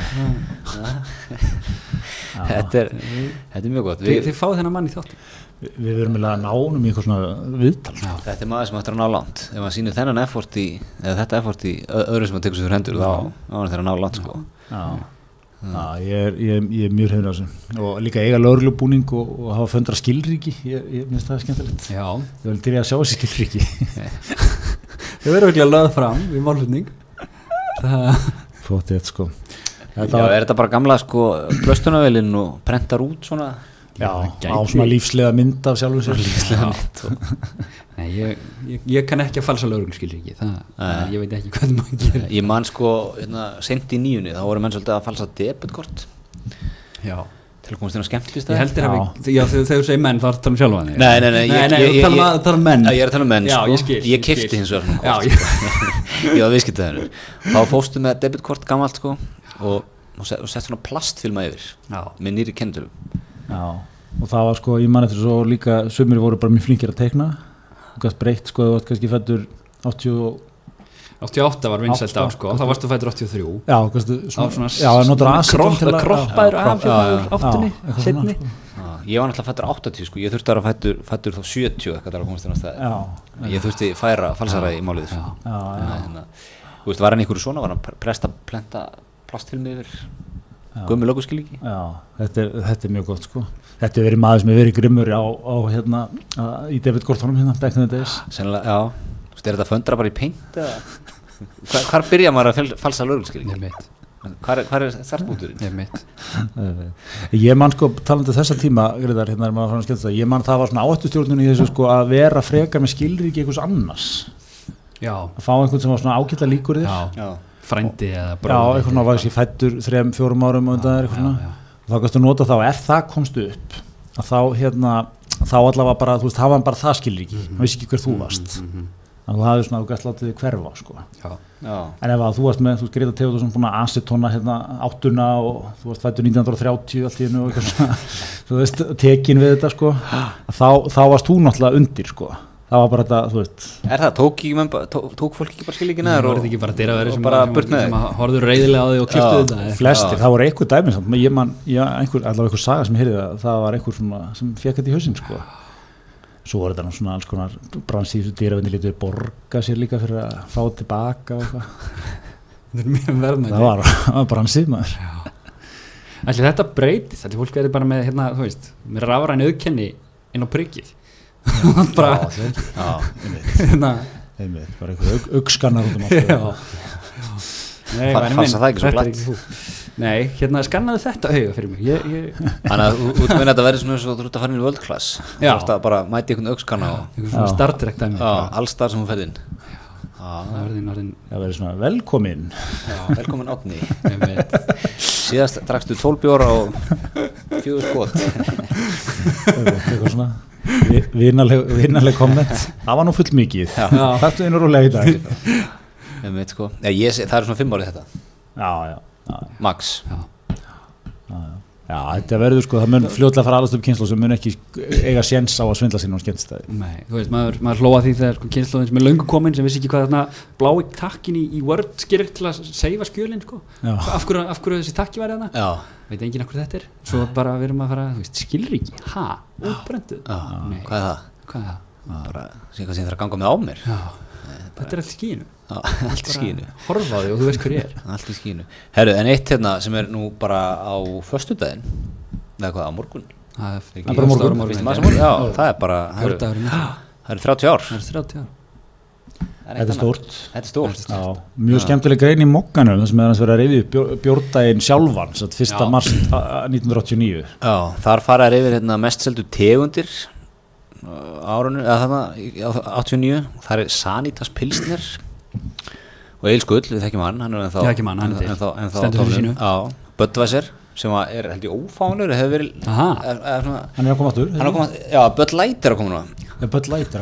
Speaker 1: þetta, er, þetta er mjög gott. Við,
Speaker 3: þið fáið þennan mann í þátt
Speaker 2: Við við verum eiginlega að ná honum í eitthvað svona viðtal sko.
Speaker 1: þetta er maður sem ættir að ná langt. Ef maður sýnir þennan effort í eða þetta effort í öðru sem maður tekur sér fyrir hendur þá er þetta að ná langt sko.
Speaker 2: Já, Já. Ég, er, ég, ég er mjög hefur á þessu. Og líka eiga lögreglubúning og, og hafa föndra skilríki. Ég, ég minnst það skemmtilegt.
Speaker 3: Já,
Speaker 2: Ég vil til ég að sjá þessi skilríki [LAUGHS] [LAUGHS]
Speaker 3: þau verður ekki að löða fram í málflutning. Það
Speaker 2: Fótt eitt sko.
Speaker 1: Já,
Speaker 2: Þetta var,
Speaker 1: er þetta bara gamla sko plöstunavélinn og prentar út svona?
Speaker 2: Já,
Speaker 3: gæti-
Speaker 2: á svona lífslega mynd af sjálfum sér.
Speaker 1: Lífslega mitt og
Speaker 3: Nei, ég, ég, ég kann ekki að falsa lögreglu skilur ekki. Það,
Speaker 1: Nei.
Speaker 3: ég veit ekki hvað maður gerir
Speaker 1: Ég man sko, hérna, sent í nýjunni þá voru menn svolítið að falsa debutkort
Speaker 3: Já
Speaker 1: til að komast inn á skemmtist
Speaker 3: Ég heldur að við, já, þegar þú segir menn þá er það tala um sjálfa þig.
Speaker 1: Nei, nei, nei, ég-
Speaker 3: tala um
Speaker 1: ég-
Speaker 3: að- tala um menn.
Speaker 1: Já, ég er að tala um menn sko.
Speaker 3: ég
Speaker 1: kefti hins vegar
Speaker 3: ég-
Speaker 1: sko. [LAUGHS] Var viðskiptaðinur Þá fóstu með debutkort gamalt sko og, og, set, og sett svona plastfilma yfir
Speaker 3: Já.
Speaker 1: með nýri kendur
Speaker 2: Já, og það var sko, ég man eftir svo líka sumir voru bara mjög flinkir að teikna. Og gæst breytt sko, þú varst kannski fættur
Speaker 3: 88 var vinsælt á
Speaker 2: 88,
Speaker 3: sko, þá varstu fættur 83
Speaker 2: Já,
Speaker 3: var svona,
Speaker 2: já,
Speaker 3: svona
Speaker 2: aceton
Speaker 3: kropp,
Speaker 2: til að-
Speaker 3: kroppaður af áttunni, setni
Speaker 2: sko.
Speaker 1: Ég var náttúrulega fættur 80 sko, ég þurfti að vera fættur, fættur þá 70 eitthvað til að komast inn á stæði
Speaker 2: Já,
Speaker 1: ég þurfti færa falsara í málið
Speaker 3: já,
Speaker 1: hérna, þú veist, var hann einhverju svona? Var hann presta plenta plastfilmi yfir gömur löguskilíki
Speaker 2: já þetta, er, þetta er mjög gott sko. Þetta er verið maður sem er verið grimmur á, á hérna, á, í David Gortonum hérna, back in the days.
Speaker 1: Sennilega, já, þú veist, er þetta föndra bara í peint eða hvar, hvar byrja maður að falsa
Speaker 3: mitt,
Speaker 1: hvar, hvar er startbúturinn
Speaker 3: ég mitt
Speaker 2: Ég man sko, talandi þessa tíma Greiðar, hérna er það Ég man það var svona áhættustjórnun í þessu sko að vera frekar með skilríki einhvers annars.
Speaker 3: Já,
Speaker 2: að fá einhvern sem var svona ágætla líkur þér.
Speaker 3: Já,
Speaker 1: já,
Speaker 3: frændi eða
Speaker 2: Já,
Speaker 3: bróðir.
Speaker 2: eitthvað svona var þessi fættur þrem, fjórum árum og undan þér eitthvað
Speaker 3: já,
Speaker 2: svona.
Speaker 3: já.
Speaker 2: og þá kannstu nota þá, ef það komst upp að þá hérna þá allavega bara, þú veist, hafa hann bara það skilur ekki hann vissi ekki hver þú varst.
Speaker 3: Mhm,
Speaker 2: þannig að þú hafði svona, þú gæst látið þig hverfa sko.
Speaker 3: Já,
Speaker 1: já,
Speaker 2: en ef að þú varst með, þú veist, Greta Teodorsson búin að acetona hérna áttuna og þú varst fættur 1930 allt í hennu og eitthvað svona [LAUGHS] þú veist, tekin við þetta sko þá, þá varst þú náttúrulega undir sko. Það var bara þetta, þú veist.
Speaker 1: Er það, tók, ekki, menn bara- tók, tók fólk ekki bara skilíki
Speaker 3: það
Speaker 1: neður
Speaker 3: voru þetta ekki bara dyraveri
Speaker 1: og
Speaker 3: sem,
Speaker 1: bara með
Speaker 3: sem að horfður reyðilega á þig og kliftu
Speaker 1: Já,
Speaker 3: þetta eða-
Speaker 2: flestir, það voru einhver dæmi samt, ég man, já, einhver, allavega einhver saga sem ég heyrði það, það var einhver svona, sem fekk þetta í hausinn sko svo var þetta svona alls konar brans í þessu dýravinni lítið borga sér líka fyrir að fá tilbaka og eitthvað. [LAUGHS]
Speaker 3: Þetta er
Speaker 2: það var, það bransið maður.
Speaker 3: Ætli þetta breytist, ætli fólk verði bara með hérna, þú veist, með rafræn auðkenni inn á prikið? [LAUGHS] Bara,
Speaker 1: já, [LAUGHS]
Speaker 3: hérna.
Speaker 2: Einmitt, bara einhver aug, augskannar út um allt
Speaker 3: Já Nei,
Speaker 1: Fa-
Speaker 3: væni
Speaker 1: falsa
Speaker 3: minn,
Speaker 1: það ekki svo
Speaker 3: þetta Nei, hérna skannaði þetta auga fyrir mig. Ég, ég,
Speaker 1: þannig að að meina að þetta verði svona eins og þú ert að fara inn í world class. Þú
Speaker 3: Já.
Speaker 1: ert að bara mæti einhvern aukskanna og
Speaker 3: Eitthvað svona
Speaker 2: Já.
Speaker 3: Star Trek dæmi.
Speaker 1: Já, alls þar sem hún
Speaker 3: verði náttúrulega
Speaker 2: það verður svona velkomin
Speaker 1: velkomin átni síðast drakstu 12 bjóra og fjögur skot.
Speaker 2: Eitthvað svona vi- vinaleg, vinaleg komment það var nú full mikið
Speaker 1: Já.
Speaker 2: þetta er nú rúlega í dag.
Speaker 1: Sko, já, ég, það er svona 5 árið þetta.
Speaker 2: Já, já, já,
Speaker 1: max.
Speaker 3: Já,
Speaker 2: já, þetta verður sko það mun fljótlega fara alast upp kynslu sem mun ekki eiga séns á að svindla sinni á skemmtistæði.
Speaker 3: Nei, þú veist, maður, maður hlóa því þegar sko, kynnslóðin sem er löngu komin sem vissi ekki hvað þarna blái takkin í, í Word gerir til að seifa skjölin sko. Af, hverju, af hverju þessi takki var þarna?
Speaker 1: Já,
Speaker 3: veit enginn af hverju þetta er? Svo bara við erum að fara, þú veist, skilríki. Ha, útbrendu?
Speaker 1: Hvað er það?
Speaker 3: hvað er það?
Speaker 1: bara, sé hvað sem það er að ganga með á mér.
Speaker 3: Já, þetta er allt skínu
Speaker 1: já, allt í skínu
Speaker 3: horfa á því og þú veist hver ég er. [LAUGHS]
Speaker 1: Allt í skínu herru, en eitt hérna sem er nú bara á föstudaginn. Eða hvað, á morgun?
Speaker 3: Það er
Speaker 1: Það er
Speaker 2: bara morgun.
Speaker 1: Já, það er bara, það eru-
Speaker 3: Hördagur
Speaker 1: það eru 30 ár.
Speaker 3: Það er 30 ár
Speaker 1: Það
Speaker 2: þetta er stórt.
Speaker 1: Þetta er stórt.
Speaker 2: Mjög skemmtileg grein í mokkanum þar sem er að vera að reyði upp bjórdaginn sjálfan satt, 1.
Speaker 3: Já.
Speaker 2: mars a- a- 1989
Speaker 1: Já, þar fara yfir hérna, mest seldu tegundir árunni, eða þarna í- á 89, það er Sanitas Pilsner. Og Eil Skull, við þekkjum hann hann er ennþá, ennþá, Böttvæsir sem er held ég ófánur hefur verið er, er, svona,
Speaker 2: hann er að koma aftur
Speaker 1: hann er að koma, já, Bött Light er að koma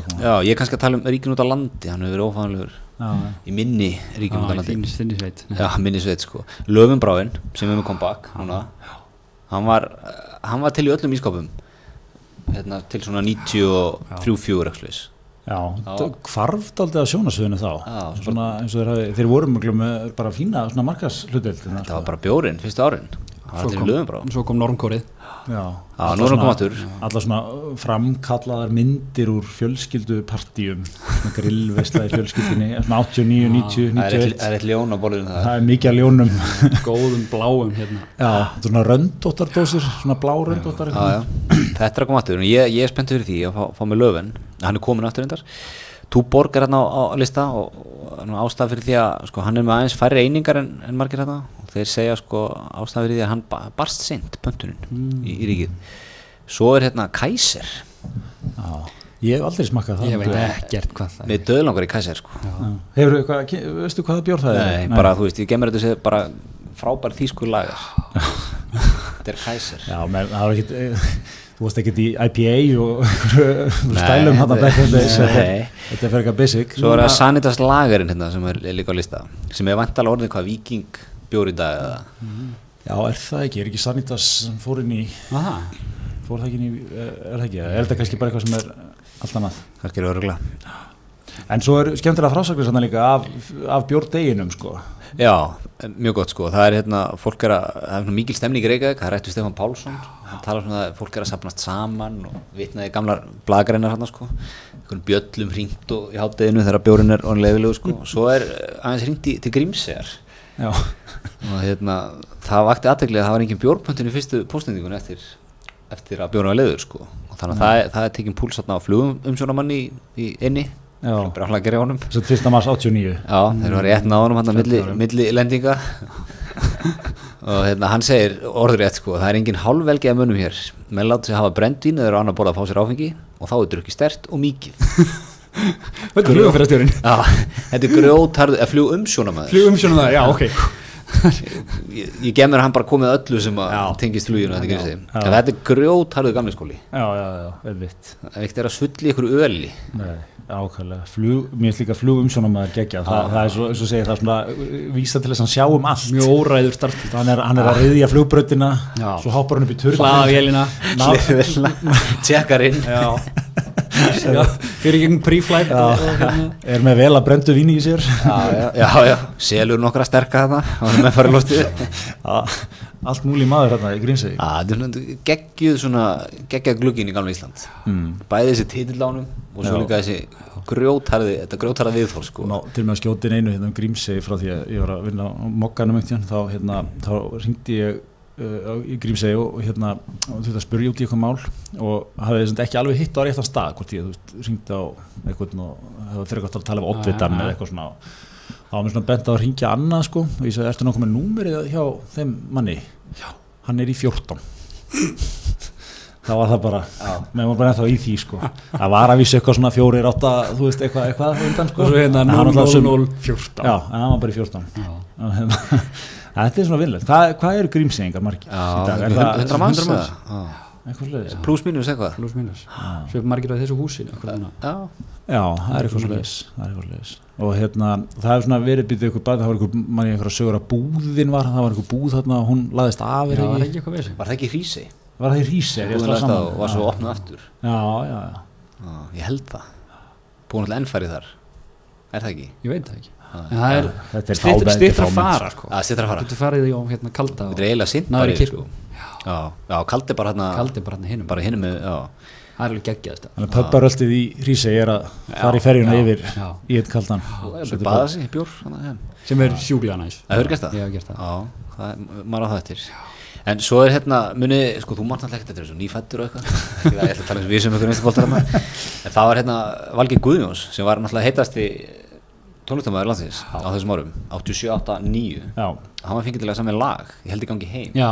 Speaker 2: koma
Speaker 1: já, ég er kannski að tala um ríkin út á landi hann hefur verið ófánulegur
Speaker 2: Já,
Speaker 1: í minni ríkin út á landi. Já, minni sveit sko. Löfum sem er með comeback núna. Hann var, hann var til í öllum ískapum hérna, til svona 93-4 ekslis
Speaker 2: já, hvarft aldrei að sjónasviðinu þá.
Speaker 1: Já,
Speaker 2: svona, eins og þeir, þeir voru mjög með bara fína svona markas hluteld
Speaker 1: þetta var bara bjórin fyrstu árin það til í löfum
Speaker 3: Svo kom normkórið.
Speaker 2: Já,
Speaker 1: Já, nú er hann koma aftur.
Speaker 2: alla svona uh, framkallaðar myndir úr fjölskyldupartíum. Svona grillvesla í fjölskyldinni svona 89, 90,
Speaker 1: það er eitt-
Speaker 2: 91
Speaker 1: það er eitt ljón á borðinu það
Speaker 2: það er mikið að ljónum. [LAUGHS]
Speaker 3: Góðum bláum hérna.
Speaker 2: Já, þetta er svona röndóttardósir svona blá röndóttar
Speaker 1: já, já. þetta er að koma aftur. Og ég, ég er spenntið fyrir því að fá, fá með löfin hann er komin aftur endar Túborg er hérna á, á lista og, og nú ástæða fyrir því að sko, hann er með aðeins færri einingar en, en margir hérna og þeir segja sko ástæða fyrir því að hann ba barst seint pöntunin í, í ríkið. Svo er hérna Kaiser.
Speaker 2: Já, ég hef aldrei smakkað það.
Speaker 3: Ég veit ekkert hvað það er.
Speaker 1: með döðlangar í Kaiser sko.
Speaker 2: Hefur eitthvað, veistu hvað það bjór það er?
Speaker 1: Nei, bara þú veist, ég gemur þetta sér bara frábær þýskur lagar [LAUGHS] þetta er Kaiser.
Speaker 2: Já, menn, það var ekkit, eh, þú varst ekkit í IPA og [LAUGHS]
Speaker 1: Nei,
Speaker 2: stælum hann að days,
Speaker 1: Nei.
Speaker 2: þetta er fyrir eitthvað basic.
Speaker 1: svo er það Sanitas lagarinn hérna sem er, líka á lista sem er vantalega orðið hvað viking bjór í dag eða?
Speaker 2: Já, er það ekki, er ekki Sanitas sem fór inn í,
Speaker 3: Aha.
Speaker 2: fór það ekki inn í, eh, er það ekki, er þetta kannski bara eitthvað sem er allt annað?
Speaker 1: kannski er örugla
Speaker 2: En svo er skemmtilega frásaklega sannan líka af, af bjórdeginum sko.
Speaker 1: Já, mjög gott sko, það er hérna, fólk er að, það er mikil stemning í Reykjavík, það rættu Stefán Pálsson, hann talar svona að fólk er að sapnast saman og vitnaði gamlar blagreinar hann sko, einhvern bjöllum hringt og í hátteginu þegar bjórin er onleifilegu sko, svo er eh, aðeins hringt til Grímsegar. Og hérna, það vakti aðteglega að það var engin bjórpöntin í fyrstu póstendingun eftir, eftir að bjórna var leiður sko, og þannig að það, það er tekinn púls hérna á flugum umsjónamanni í, í inni, að.
Speaker 2: Svo 1. mars 89.
Speaker 1: Já, þeir var rétt náðunum hann milli, milli lendinga. Og hérna, hann segir orðrétt sko, það er engin hálfvelgi að munum hér. Menn láta sig hafa brendvín eða annar borða að fá sér áfengi og þá er drukki stert og mikið
Speaker 3: Þetta er flugumfyrastjórin
Speaker 1: Já, þetta er fljú umsjónamaður
Speaker 3: Flugumsjónum það, já, ok.
Speaker 1: Ég, ég gef mér að hann bara komið öllu sem að tengist fluginu þetta, þetta er grjótarðu gamli skóli.
Speaker 2: Já, já, já, velvitt.
Speaker 1: það er að sulli ykkur öli.
Speaker 2: Nei, ákvæmlega. Flug, mér finnst líka flugumsjónamaður gegja. Þa, það er svo, eins og segir, það er svona uh, vísa til þess að hann sjá um allt.
Speaker 3: Mjög óræður start
Speaker 2: Hann er, hann er að reyðja flugbrautina,
Speaker 3: Já.
Speaker 2: svo hoppar hann upp í turn. Já,
Speaker 3: Fyrir gegn og- og hérna.
Speaker 2: er með vel að brendu víni í sér.
Speaker 1: já, já, já, já, selur nokkra sterka þarna og
Speaker 2: allt múli maður hérna í
Speaker 1: svona geggjuð svona geggjað glugginn í gamla Ísland
Speaker 2: Mm.
Speaker 1: bæði þessi titillánum og svo
Speaker 2: Já.
Speaker 1: líka þessi grjótarði þetta grjótarða viðþól sko
Speaker 2: Ná, til með að skjóta inn einu hérna um Grímsegi frá því að ég var að vinna á mokkanum þá, hérna, þá ringdi ég uh, í Grímsegi og, og hérna og þetta spurði út í eitthvað mál og hafði ekki alveg hitt á réttan stað hvort ég, þú veist, ringdi á eitthvað og það var fyrir að tala um oddvitan eða eitthvað svona. Þá var mér svona bent á að ringja annað sko og ég sagði, ertu nokkuð með númerið hjá þeim manni? Já. Hann er í 14 þá var það bara. Með maður bara ennþá í því sko. Það var að vísa eitthvað svona fjórir, átta þú veist eitthvað, eitthvað undan sko.
Speaker 3: Og svo
Speaker 2: En hann náttúrulega sum-
Speaker 3: 0-0-14
Speaker 2: Já, en hann var bara í 14
Speaker 3: Já.
Speaker 2: Og Þetta er svona vinnlegt hvað, hvað eru grímsengar margir í dag? Er það
Speaker 1: 100 manns
Speaker 3: 100 manns?
Speaker 1: eða? Já.
Speaker 2: eitthvað sliðis?
Speaker 1: Plus minus eitthvað
Speaker 3: Plus minus Svo margir á þessu núna.
Speaker 1: Já,
Speaker 2: Já, það er eitthvað sliðis það er eitthvað sliðis og hérna, það er svona verið býtið ykkur bæði, það var ykkur, manni einhverja sögur að búðin var, það var ykkur búð þarna og hún laðist af
Speaker 3: Já,
Speaker 2: er
Speaker 3: það er
Speaker 2: ekki,
Speaker 3: ekki eitthvað vesið
Speaker 1: var það ekki hrísi?
Speaker 2: var það í Rísi? er ég að
Speaker 1: Búin
Speaker 2: slá
Speaker 1: að
Speaker 2: saman?
Speaker 1: og var svo
Speaker 2: Já.
Speaker 1: opnað aftur
Speaker 2: Já, já, já
Speaker 1: Já, Ég held það Búin alltaf ennfæri þar Er það ekki?
Speaker 3: Ég veit það ekki það er
Speaker 2: Þetta er
Speaker 3: styttra að fara
Speaker 2: sko.
Speaker 3: sko.
Speaker 1: Það sittur að
Speaker 3: Þú
Speaker 1: fara.
Speaker 3: Getur farið í hérna kalda
Speaker 1: Þetta er eiginlega sint
Speaker 3: Náður í
Speaker 1: bara
Speaker 3: kirkju.
Speaker 1: sko. Já, já, kaldi bara hérna
Speaker 3: Kaldi bara hérna hinum.
Speaker 1: Bara hinum með, já.
Speaker 3: Það er alveg geggjaðist
Speaker 2: Þannig að pöpparöltið í Rísi er að fara í ferjuna yfir í eitt kaldan.
Speaker 1: Í ja.
Speaker 3: Sem er sjúklega næs.
Speaker 1: Það hefur gert það?
Speaker 3: Ég hef gert það.
Speaker 1: Já, það er, maður á það eftir. En svo er hérna, muni, sko, þú mátt alltaf ekkert eftir þessu, nýfættur og eitthvað. Ég ætla að tala um við sem bóltar En það var hérna Valgeir Guðjóns sem var náttúrulega heitasti tónlistamæður landsins á þessum árum 87, 8, 9
Speaker 2: Já,
Speaker 1: Hann var að samja lag, ég held í gangi heim.
Speaker 3: Já,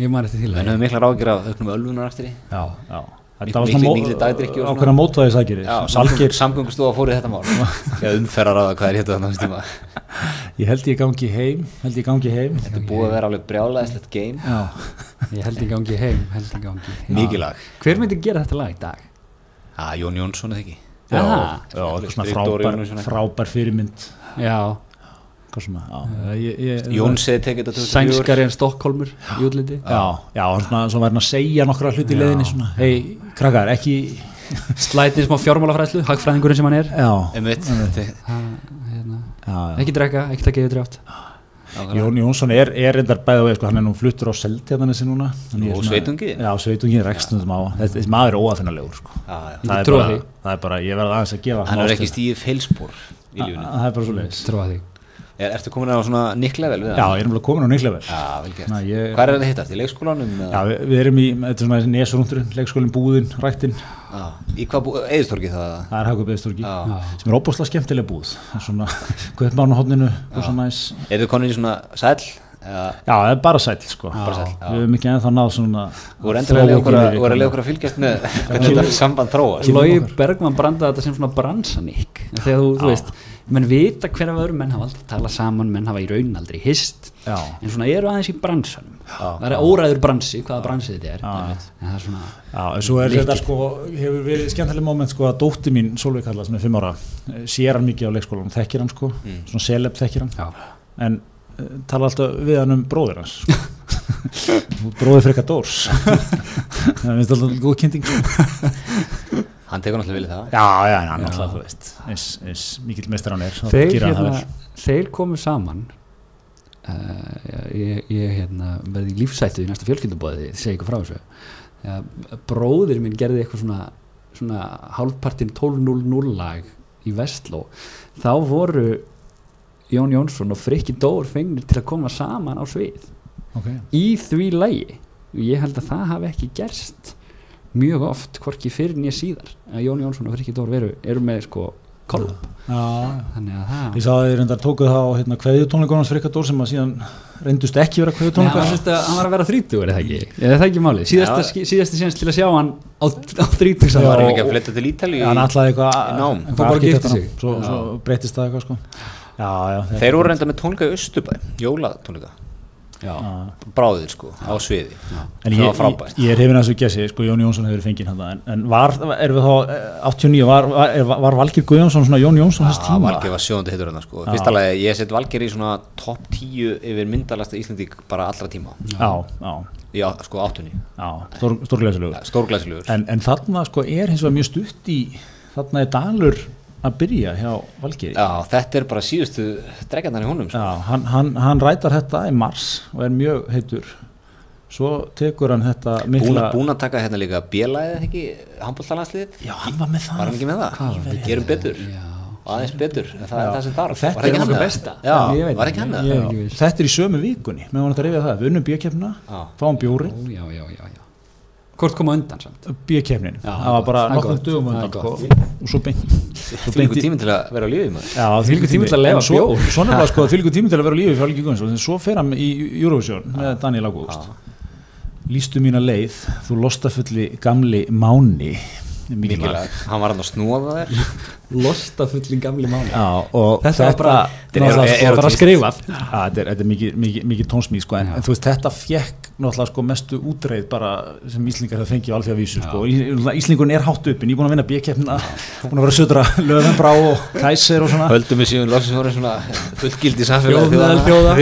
Speaker 3: ég man eftir til
Speaker 1: En höfum mikla ráðgjör af auknum ölvunar eftir
Speaker 2: já, já. Þetta var svona ákveðna mótvæðis aðgerir
Speaker 1: Já,
Speaker 2: Valgeir,
Speaker 1: samgöngustofa fór í þetta mál. [LAUGHS] Umferðar að hvað er héttu þannig tíma? [LAUGHS]
Speaker 2: Ég held ég gangi heim held ég gangi heim.
Speaker 1: Þetta er búið að vera alveg brjálæðislegt game.
Speaker 2: Já,
Speaker 3: Ég held í gangi heim Held í gangi heim.
Speaker 1: Mikið lag.
Speaker 3: Hver myndi gera þetta lag í dag?
Speaker 1: Já, Jón Jónsson eða ekki
Speaker 2: já, já eitthvað svona frábær, frábær fyrirmynd.
Speaker 3: Já.
Speaker 2: Hvað svona, já. Ég, ég,
Speaker 1: Jónsið tekið þetta 2004
Speaker 3: Sænskari en Stokkólmur í útliti.
Speaker 2: Já, já, og svona, svo var hann að segja nokkra hluti í leiðinni svona, hei, krakkar, ekki
Speaker 3: Slætið smá fjármálafræðslu Hagfræðingurinn sem hann er.
Speaker 1: Já, einmitt. Þetta-
Speaker 3: Ha, hérna.
Speaker 2: já, já.
Speaker 3: Ekki drekka, ekki taka yfir drátt.
Speaker 2: Jón Jónsson er, er reyndar bæða vegi, sko, hann er nú fluttur á Seltjarnanessi núna. Er
Speaker 1: Og Sveitungi?
Speaker 2: Já, sveitungi, rekstundum á. Þetta þessi maður er óafinnalegur sko. Það, er það er bara, ég verð aðeins að gefa
Speaker 1: Hann er ekki stíðið feilspor í lífinu
Speaker 2: Það er bara svo leiðis
Speaker 1: er, Ertu komin á svona niklevel við
Speaker 2: Já, ég er náttúrulega komin á Nýklever
Speaker 1: Já, vel gert
Speaker 2: Ná, ég-
Speaker 1: Hvað er þetta hittast? Í leikskólanum? eða?
Speaker 2: Já, við, við erum í, þetta er svona nesrúndurinn, leikskólinn, búðin, rættin
Speaker 1: Já. Í hvað bú, eðistorki það?
Speaker 2: Það er Hagubæðistorgi
Speaker 1: Já.
Speaker 2: sem er óbúslega skemmtileg búð Það er svona, [LAUGHS] Guðmárnahotninu og svona næs
Speaker 1: Er þið konin í svona sæl? Eða
Speaker 2: Já, það er bara sæll sko
Speaker 1: bara sæl? Já.
Speaker 2: Við höfum ekki ennþá náð svona
Speaker 1: Þú er endur að leiða okkur að- fylgjast með [LAUGHS] hvernig þetta samband þróast
Speaker 3: Lói Bergman brandaði þetta sem svona bransaník þegar þú, þú veist, menn vita hver af öðrum menn hafa aldrei talað saman, menn hafa í raun aldrei hist,
Speaker 2: Já.
Speaker 3: en svona eru aðeins í bransanum,
Speaker 1: Já.
Speaker 3: það er óræður bransi hvaða bransi þetta er,
Speaker 2: Já.
Speaker 3: en það er svona
Speaker 2: Já, en svo er þetta sko, hefur verið skemmtileg moment sko að dótti mín, Solveig Karla, sem er fimm ára, eh, sér hann mikið á leikskólanum, þekkir hann sko, svona seleb þekkir hann,
Speaker 3: já,
Speaker 2: en uh, tala alltaf við hann um [LAUGHS] bróðir hans. Þú ert bróðir frekar Dórs. [LAUGHS] það finnst alltaf góð kynning sko. [LAUGHS]
Speaker 1: hann tekur náttúrulega vilja það.
Speaker 2: Já, já, hann alltaf, þú veist eins, eins mikill meistar hann er
Speaker 3: þeir, hérna,
Speaker 2: vel.
Speaker 3: þeir komu saman uh, ég, ég hérna, verði í lífsættu í næsta fjölskyldubóði segi ykkur frá þessu. Ja, bróðir minn gerði eitthvað svona, svona hálfpartin 12.00 lag í Vestló. Þá voru Jón Jónsson og Frikki Dór fengnir til að koma saman á svið.
Speaker 2: Okay.
Speaker 3: í því lagi ég held að það hafi ekki gerst mjög oft, hvorki fyrir nýja síðar að Jón Jónsson og Frikki Dór eru, eru með sko kollab
Speaker 2: Já,
Speaker 3: þannig að það
Speaker 2: ég sá að þið reyndar tókuð það á hérna, kveðjutónleikunars Frikadór sem að síðan reyndust ekki vera
Speaker 3: Nei, hann, var, að, hann var að vera 30 er það ekki? Er það ekki málið, síðasta, ja. séns til að sjá hann á, á 30
Speaker 2: Já,
Speaker 1: var ekki að flytta til Ítali
Speaker 2: hann ætlaði eitthvað svo, breytist það eitthvað sko. Já, já þetta-
Speaker 1: þeir voru reynda með tónleika í Östubæ jólatónleika. Bráðir sko á sviði.
Speaker 2: En
Speaker 1: það
Speaker 2: ég,
Speaker 1: var frábært.
Speaker 2: ég er hefinn að þessu gessi, sko Jón Jónsson hefur fengið hann en, en var, erum við þá eh, 89, var, var, er- var Valgir Guðjónsson svona Jón Jónsson þess
Speaker 1: Já,
Speaker 2: tíma?
Speaker 1: Valgeir var sjóðandi hittur hérna sko.
Speaker 2: Já.
Speaker 1: Fyrsta lagi, ég set Valgeir í svona topp 10 yfir myndalasta Íslandík bara allra tíma.
Speaker 2: Já, já,
Speaker 1: í á- sko áttunni,
Speaker 2: já, stór, stórglæsilegur.
Speaker 1: Stórglæsilegur.
Speaker 2: En, en þarna sko er hins vegar mjög stutt í þarna er Dalur að byrja hjá Valgeri
Speaker 1: Já, þetta er bara síðustu dregjarnar í honum sko.
Speaker 2: Já, hann, hann, hann rætar þetta í mars og er mjög heitur svo tekur hann þetta mikla
Speaker 1: búin að taka hérna líka bjölaðið ekki, handbóltalandsliðið
Speaker 2: Já, hann var með það
Speaker 1: var hann ekki með það? Við gerum betur
Speaker 3: já.
Speaker 1: og aðeins betur, en það
Speaker 2: Já.
Speaker 1: er það sem þarf
Speaker 2: Þetta
Speaker 1: Var
Speaker 2: er
Speaker 1: ekki hann
Speaker 3: besta.
Speaker 1: Já,
Speaker 3: Já, ég veit
Speaker 1: var
Speaker 3: ekki.
Speaker 1: hann.
Speaker 2: Þetta er í sömu vikunni, með hann að reyfja það við unnum bjökefna,
Speaker 1: Já.
Speaker 2: fáum bjóri
Speaker 3: já, já, já, já. Hvort koma undan samt?
Speaker 2: Bjökefnin,
Speaker 3: Já,
Speaker 2: það var bara
Speaker 3: Það er
Speaker 2: undan sko, og svo beint
Speaker 1: Því líku tíminn til að vera á lífið maður.
Speaker 2: Já,
Speaker 3: Þvílíkur tími til að leyfa
Speaker 2: En svo,
Speaker 3: bjór.
Speaker 2: Svo nefnilega sko, því líku tími til að vera á lífi fyrir [LAUGHS] Helgi Guðjónsson, en svo fer hann í Eurovision með Daniel August Lýstu mína leið, þú lostafulli gamli máni mikilvæg
Speaker 1: Mikilvæg, hann var hann að snúa þér [LAUGHS]
Speaker 3: losta fullin gamli máli Þetta var bara-
Speaker 1: Þetta er- er- er-
Speaker 3: skrifað.
Speaker 2: Já, þetta er, þetta er mikið, mikið, mikið tónsmíð sko, en, þú veist, þetta fekk náttúrulega sko mestu útreið bara sem Íslingar það fengið á alþjóða vísu sko. Íslingun er hátt uppin, ég er búin að vinna bíkeppnina búin að vera að södra löðanbrá og kæsir og svona.
Speaker 1: Höldum við síðan loksins voru svona fullgildi
Speaker 3: meðal þjóða.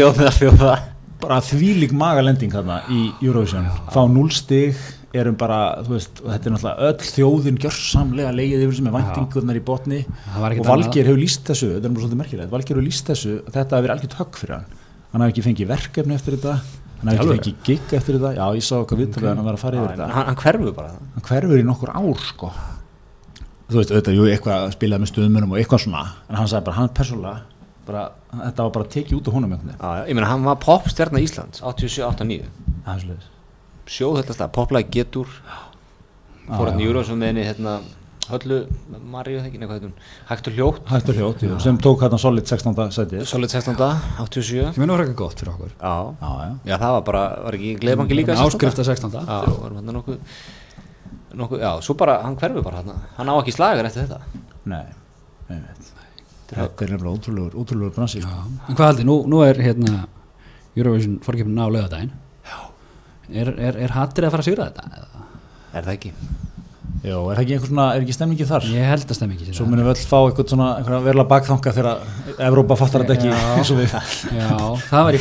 Speaker 2: Bara þvílík magalending þarna í Eurovision, fá 0 stig erum bara, þú veist, þetta er náttúrulega öll þjóðin gjörsamlega leið yfir sem er væntingunar í botni.
Speaker 3: Það
Speaker 2: og Valgeir hefur líst þessu, þetta er mjög svolítið merkilegt Valgeir hefur líst þessu, þetta hefur verið algjört högg fyrir hann. Hann hefur ekki fengið verkefni eftir þetta hann hefur ekki fengið gig eftir þetta. Já, ég sá okkar viðtölu okay. hann var að fara yfir þetta.
Speaker 1: Hann, hann hverfu bara.
Speaker 2: Hann hverfur í nokkur ár sko. Þú veist, auðvitað, jú, eitthvað spilaði með stöðmunum og eitthvað svona, en hann sagði bara, hann persónulega bara, þetta var bara tekið út af honum.
Speaker 1: Já, já, ég meina hann var popstjarnar Íslands 87-89
Speaker 2: Það er svoleiðis.
Speaker 1: Sjóð þetta stað, poplæg getur fór hann í Júrósum með henni hérna, höllu, Maríu þegar ekki, hvað heit hún? Hægt og hljótt,
Speaker 2: hægt og hljótt, jú, sem tók hérna solid 16. sætið.
Speaker 1: Solid 16. 87
Speaker 3: sem er nú frekar gott fyrir okkur.
Speaker 1: Já,
Speaker 2: já, já,
Speaker 1: já það var bara, var ekki gleðbanki líka 16.
Speaker 3: áskrifta 16.
Speaker 1: já, hann nokkuð nokkuð, já, svo bara, hann hverfu bara hann hann á ekki slagar eftir þetta.
Speaker 2: Nei, nei, veit þetta er nefnilega ótrúlegur, ótrúlegur bransi.
Speaker 3: En hvað haldi, nú, nú er hérna Eurovision fórkeppnin á lögadaginn er, er, er hattir að fara að sigra þetta? eða?
Speaker 1: er það ekki?
Speaker 2: Jó, er það ekki einhver svona, er ekki stemmingi þar?
Speaker 3: Ég held að stemmi ekki
Speaker 2: svo munum við öll fá eitthvað svona einhverja verla bakþanga þegar Evrópa fattar þetta ekki
Speaker 3: Já.
Speaker 2: eins og við.
Speaker 3: Já, það var í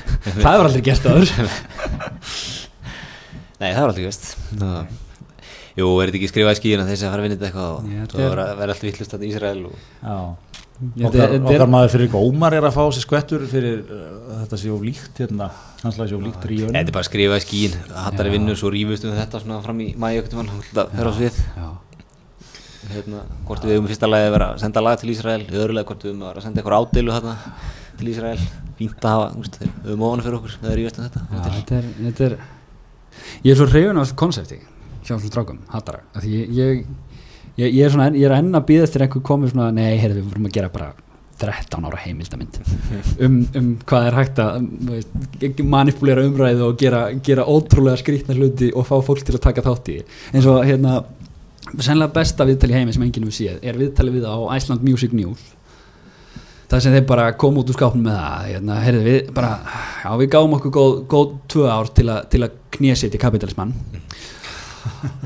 Speaker 3: [LAUGHS] það var aldrei gert aður
Speaker 1: nei, það var veist það Jú, er þetta ekki skrifað í skíðina þessi að fara að vinna þetta eitthvað og
Speaker 3: Já,
Speaker 1: svo
Speaker 3: þetta er-
Speaker 1: verða verða allt vittlust í Ísrael og
Speaker 2: okkar, okkar maður fyrir ykkur Ómar er að fá sér skvettur fyrir uh, þetta sé of líkt hérna, hans lag sé of líkt ríun
Speaker 1: Þetta er bara að skrifa í skíin, hattari
Speaker 3: Já.
Speaker 1: vinnur, svo rífust um þetta svona fram í ekkert mann, þetta fer á svið. Hérna, hvort við hefum í fyrsta lagi að vera að senda lag til Ísrael, í öðru lagi hvort við hefum að vera að senda eitthvað ádeilu þarna til Ísrael, fínt að hafa, við höfum ofan fyrir okkur, það er rífast um þetta.
Speaker 3: já þetta, er, þetta er ég er svo hreyfun á þessu konsepti hjá þessum strákum, hattara af því ég, ég, ég, ég er svona ég er enn að býða eftir einhver komið svona nei, heyrðu, við vorum að gera bara 13 ára heimildamind [LAUGHS] um, um hvað er hægt að um, manipulera umræðu og gera, gera ótrúlega skrýtna hluti og fá fólk til að taka þátt í. Eins og hérna sennilega besta viðtali heimi sem enginn hefur séð er viðtali við á Iceland Music News. Það sem þeir bara kom út úr skápnum með það hérna, heyrðu við bara, já við gáum okkur góð, góð tvö ár til, a, til að knésetja kapitalismann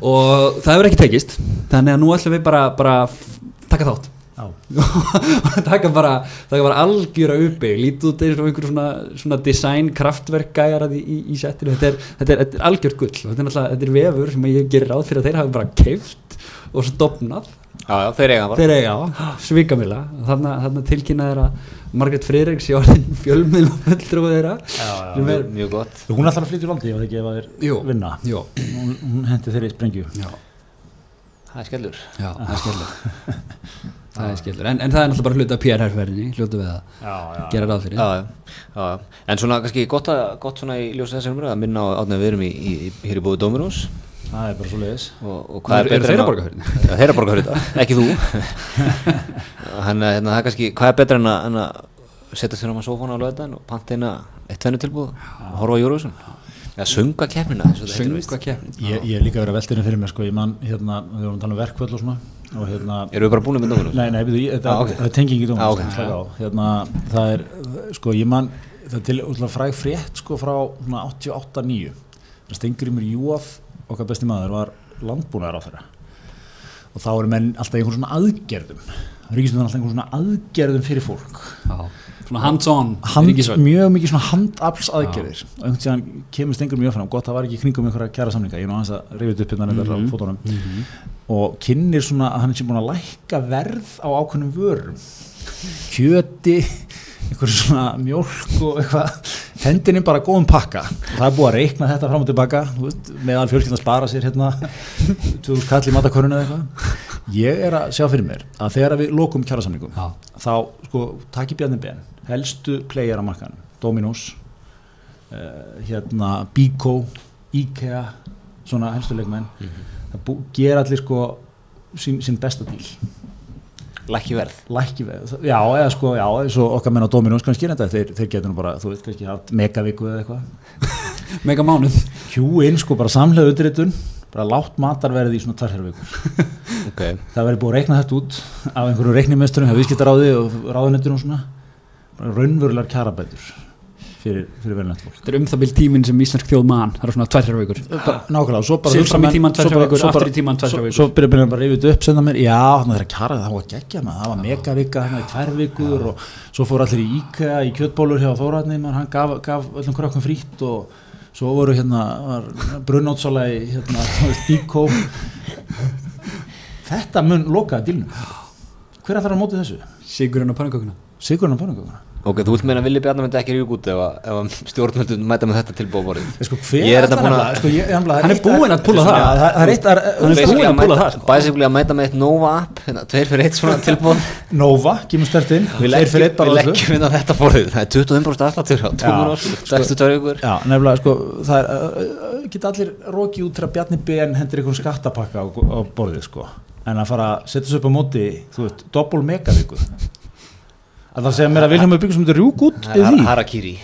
Speaker 3: og það hefur ekki tekist. Þannig að nú ætlum við bara, bara taka þátt.
Speaker 2: Já. [LAUGHS]
Speaker 3: taka bara, taka bara algjöra uppbygging lítið út eins og einhver svona, svona design kraftverk gæjar í, í, í settinu. Þetta er, þetta, er, þetta er algjört gull. Og þetta er, þetta er vefur sem ég gerir ráð fyrir að þeir hafi bara keift og stopnað
Speaker 1: Já, já, þeir eiga bara.
Speaker 3: Þeir eiga á, svikamila þarna, þarna tilkynna þeirra Margrét Friðriks í orðin fjölmið og fulltrúið þeirra sem er,
Speaker 1: Mjög, gott.
Speaker 2: Hún ætlar að flytja í landi, ekki ef það er
Speaker 3: Jú.
Speaker 2: vinna.
Speaker 3: Jó,
Speaker 2: Hún, hún hendi þeirri í sprengju.
Speaker 3: Já,
Speaker 1: Það er skellur.
Speaker 3: Já, það er skellur. Það er skellur, en, en það er náttúrulega bara hluta PR-herrferðinni, hljótu við að
Speaker 2: Já, já.
Speaker 3: gera ráð fyrir.
Speaker 1: Já, já, já, já. En svona kannski gott, að, gott svona í ljósa þessar umræða að minna á átnað við erum í, í, í, hér í búið Dóminós
Speaker 2: Það er bara svo leiðis
Speaker 1: og, og hvað er
Speaker 3: Eru
Speaker 1: betra
Speaker 3: þeir
Speaker 1: en
Speaker 3: að borga fyrir þetta?
Speaker 1: Já, þeir að borga fyrir þetta, [LAUGHS] ekki þú. [LAUGHS] Þannig að hérna, það er kannski, hvað er betra en að, en að setja sér á maður sófónu á löðan og panta eina eitt tvennu tilbúð og horfa á Júruvísun Já, sunga keppnina þetta
Speaker 2: Ég, ég er líka verið að velta henni fyrir mér sko, ég man hérna, við vorum að tala um verkvöld og svona og hérna,
Speaker 1: Erum við bara búin með Dóminós?
Speaker 2: nei, nei, ég- þetta
Speaker 1: Ah, ok.
Speaker 2: það er tenging í
Speaker 1: Ah,
Speaker 2: dómum,
Speaker 1: ok.
Speaker 2: slaka á. Hérna, það er, sko, ég man það er til útla fræg frétt, sko, frá svona 88-9 það Stengrimur Júaf, okkar besti maður var landbúnaðar á þeirra og þá eru menn alltaf einhvern svona aðgerðum. Ríkistöndar alltaf einhvern svona aðgerðum fyrir fólk.
Speaker 3: Já, svona hands-on
Speaker 2: hand,
Speaker 3: ríkisvöld.
Speaker 2: mjög mikið svona handafls aðgerðir og einhvern tíðan kemur stengur mjög fram. Gott það var ekki kringum einhverja kjara samlinga ég er nú aðeins að þetta upp hérna mm
Speaker 3: Mhm.
Speaker 2: á fótunum og kynir svona að hann er sem búin að lækka verð á ákveðnum vörum. Kjöti einhverju svona mjólk og eitthvað. Hendinni bara góðum pakka. Það er búið að reikna þetta fram og tilbaka veist, meðal fjölskyldan spara sér hérna. 2000 kall í matakörunni eða eitthvað. Ég er að sjá fyrir mér að þegar við lokum kjærasamlingum
Speaker 3: Já.
Speaker 2: þá sko taki Bjarni Ben helstu player á markanum Dominos uh, hérna Biko IKEA svona helstu leikmenn. Það bú, gera allir sko sín besta díl
Speaker 1: Lækki verð
Speaker 2: lækki veð, já, eða sko, já, eins og okkar menn á Dominos kannski reynda, þeir, þeir getur nú bara, þú veit, kannski haft megaviku eða eitthvað. [LAUGHS]
Speaker 3: Mega mánuð
Speaker 2: Q-in, sko, bara samlega auðritun bara látt matarverði í svona tvarhervikur [LAUGHS]
Speaker 1: okay.
Speaker 2: það verður búið að reikna þetta út af einhverju reiknimesturum, hjá viðskiptaráði og ráðunettur og svona. Raunverulegar kjarabætur fyrir, fyrir verðinætt fólk.
Speaker 3: Þetta er um það bíl tíminn sem íslensk þjóð man. Það er svona tværjar vikur.
Speaker 2: Nákvæmlega, og svo bara hugsa
Speaker 3: fram í tímann
Speaker 2: bara-
Speaker 3: vikur,
Speaker 2: svo
Speaker 3: aftur í tímann tvær
Speaker 2: svo-
Speaker 3: vikur.
Speaker 2: svo byrja byrja bara að rifja þetta upp senda mér, já, þannig að það er kjara það var geggja maður, það var megavika þannig í tvær vikur og svo fór allir í IKEA í kjötbólur hjá Þóratni mann, hann gaf, gaf öllum krökkum frýtt og svo voru hérna brunnótsala í hérna, [LAUGHS] Bíkó. Þetta mun lokaði dílnum hver að það er á móti þessu?
Speaker 3: Sigurinn á pannukökuna
Speaker 2: Sigurinn á pannugöfuna
Speaker 1: ok, þú vilt meina að Vili Bjarnar myndi ekki rík út ef, að- ef að stjórnvöldun mæta með þetta tilbúið borðið
Speaker 2: sko, hver
Speaker 1: Ég er þetta búin að-
Speaker 2: sko, ég,
Speaker 3: Hann er búinn að púlla það.
Speaker 2: Já, það það er eitt að
Speaker 3: Hann er búinn að púlla það, sko.
Speaker 1: Bæsifli að mæta með eitt Nova app hérna, Tveir fyrir eitt svona tilbúið
Speaker 2: Nova, kemur stert inn
Speaker 1: Við
Speaker 2: Tveir fyrir
Speaker 1: leggjum,
Speaker 2: eitt bara
Speaker 1: við
Speaker 2: á öllu.
Speaker 1: leggjum inn á þetta borðið Það er 25% afslattur á Tóminós Stærstu tvær vikur
Speaker 2: Já, nefnilega, sko, það geta allir rokið út til að Bjarni BN hendur einhvern skattapakka á, borðið, sko. En að fara að setja sig upp á móti, þú veist, doppul megavíku. Að það segja mér að Vilhelmur Byggjum sem þetta rjúk út
Speaker 1: er
Speaker 2: því.
Speaker 1: Harakiri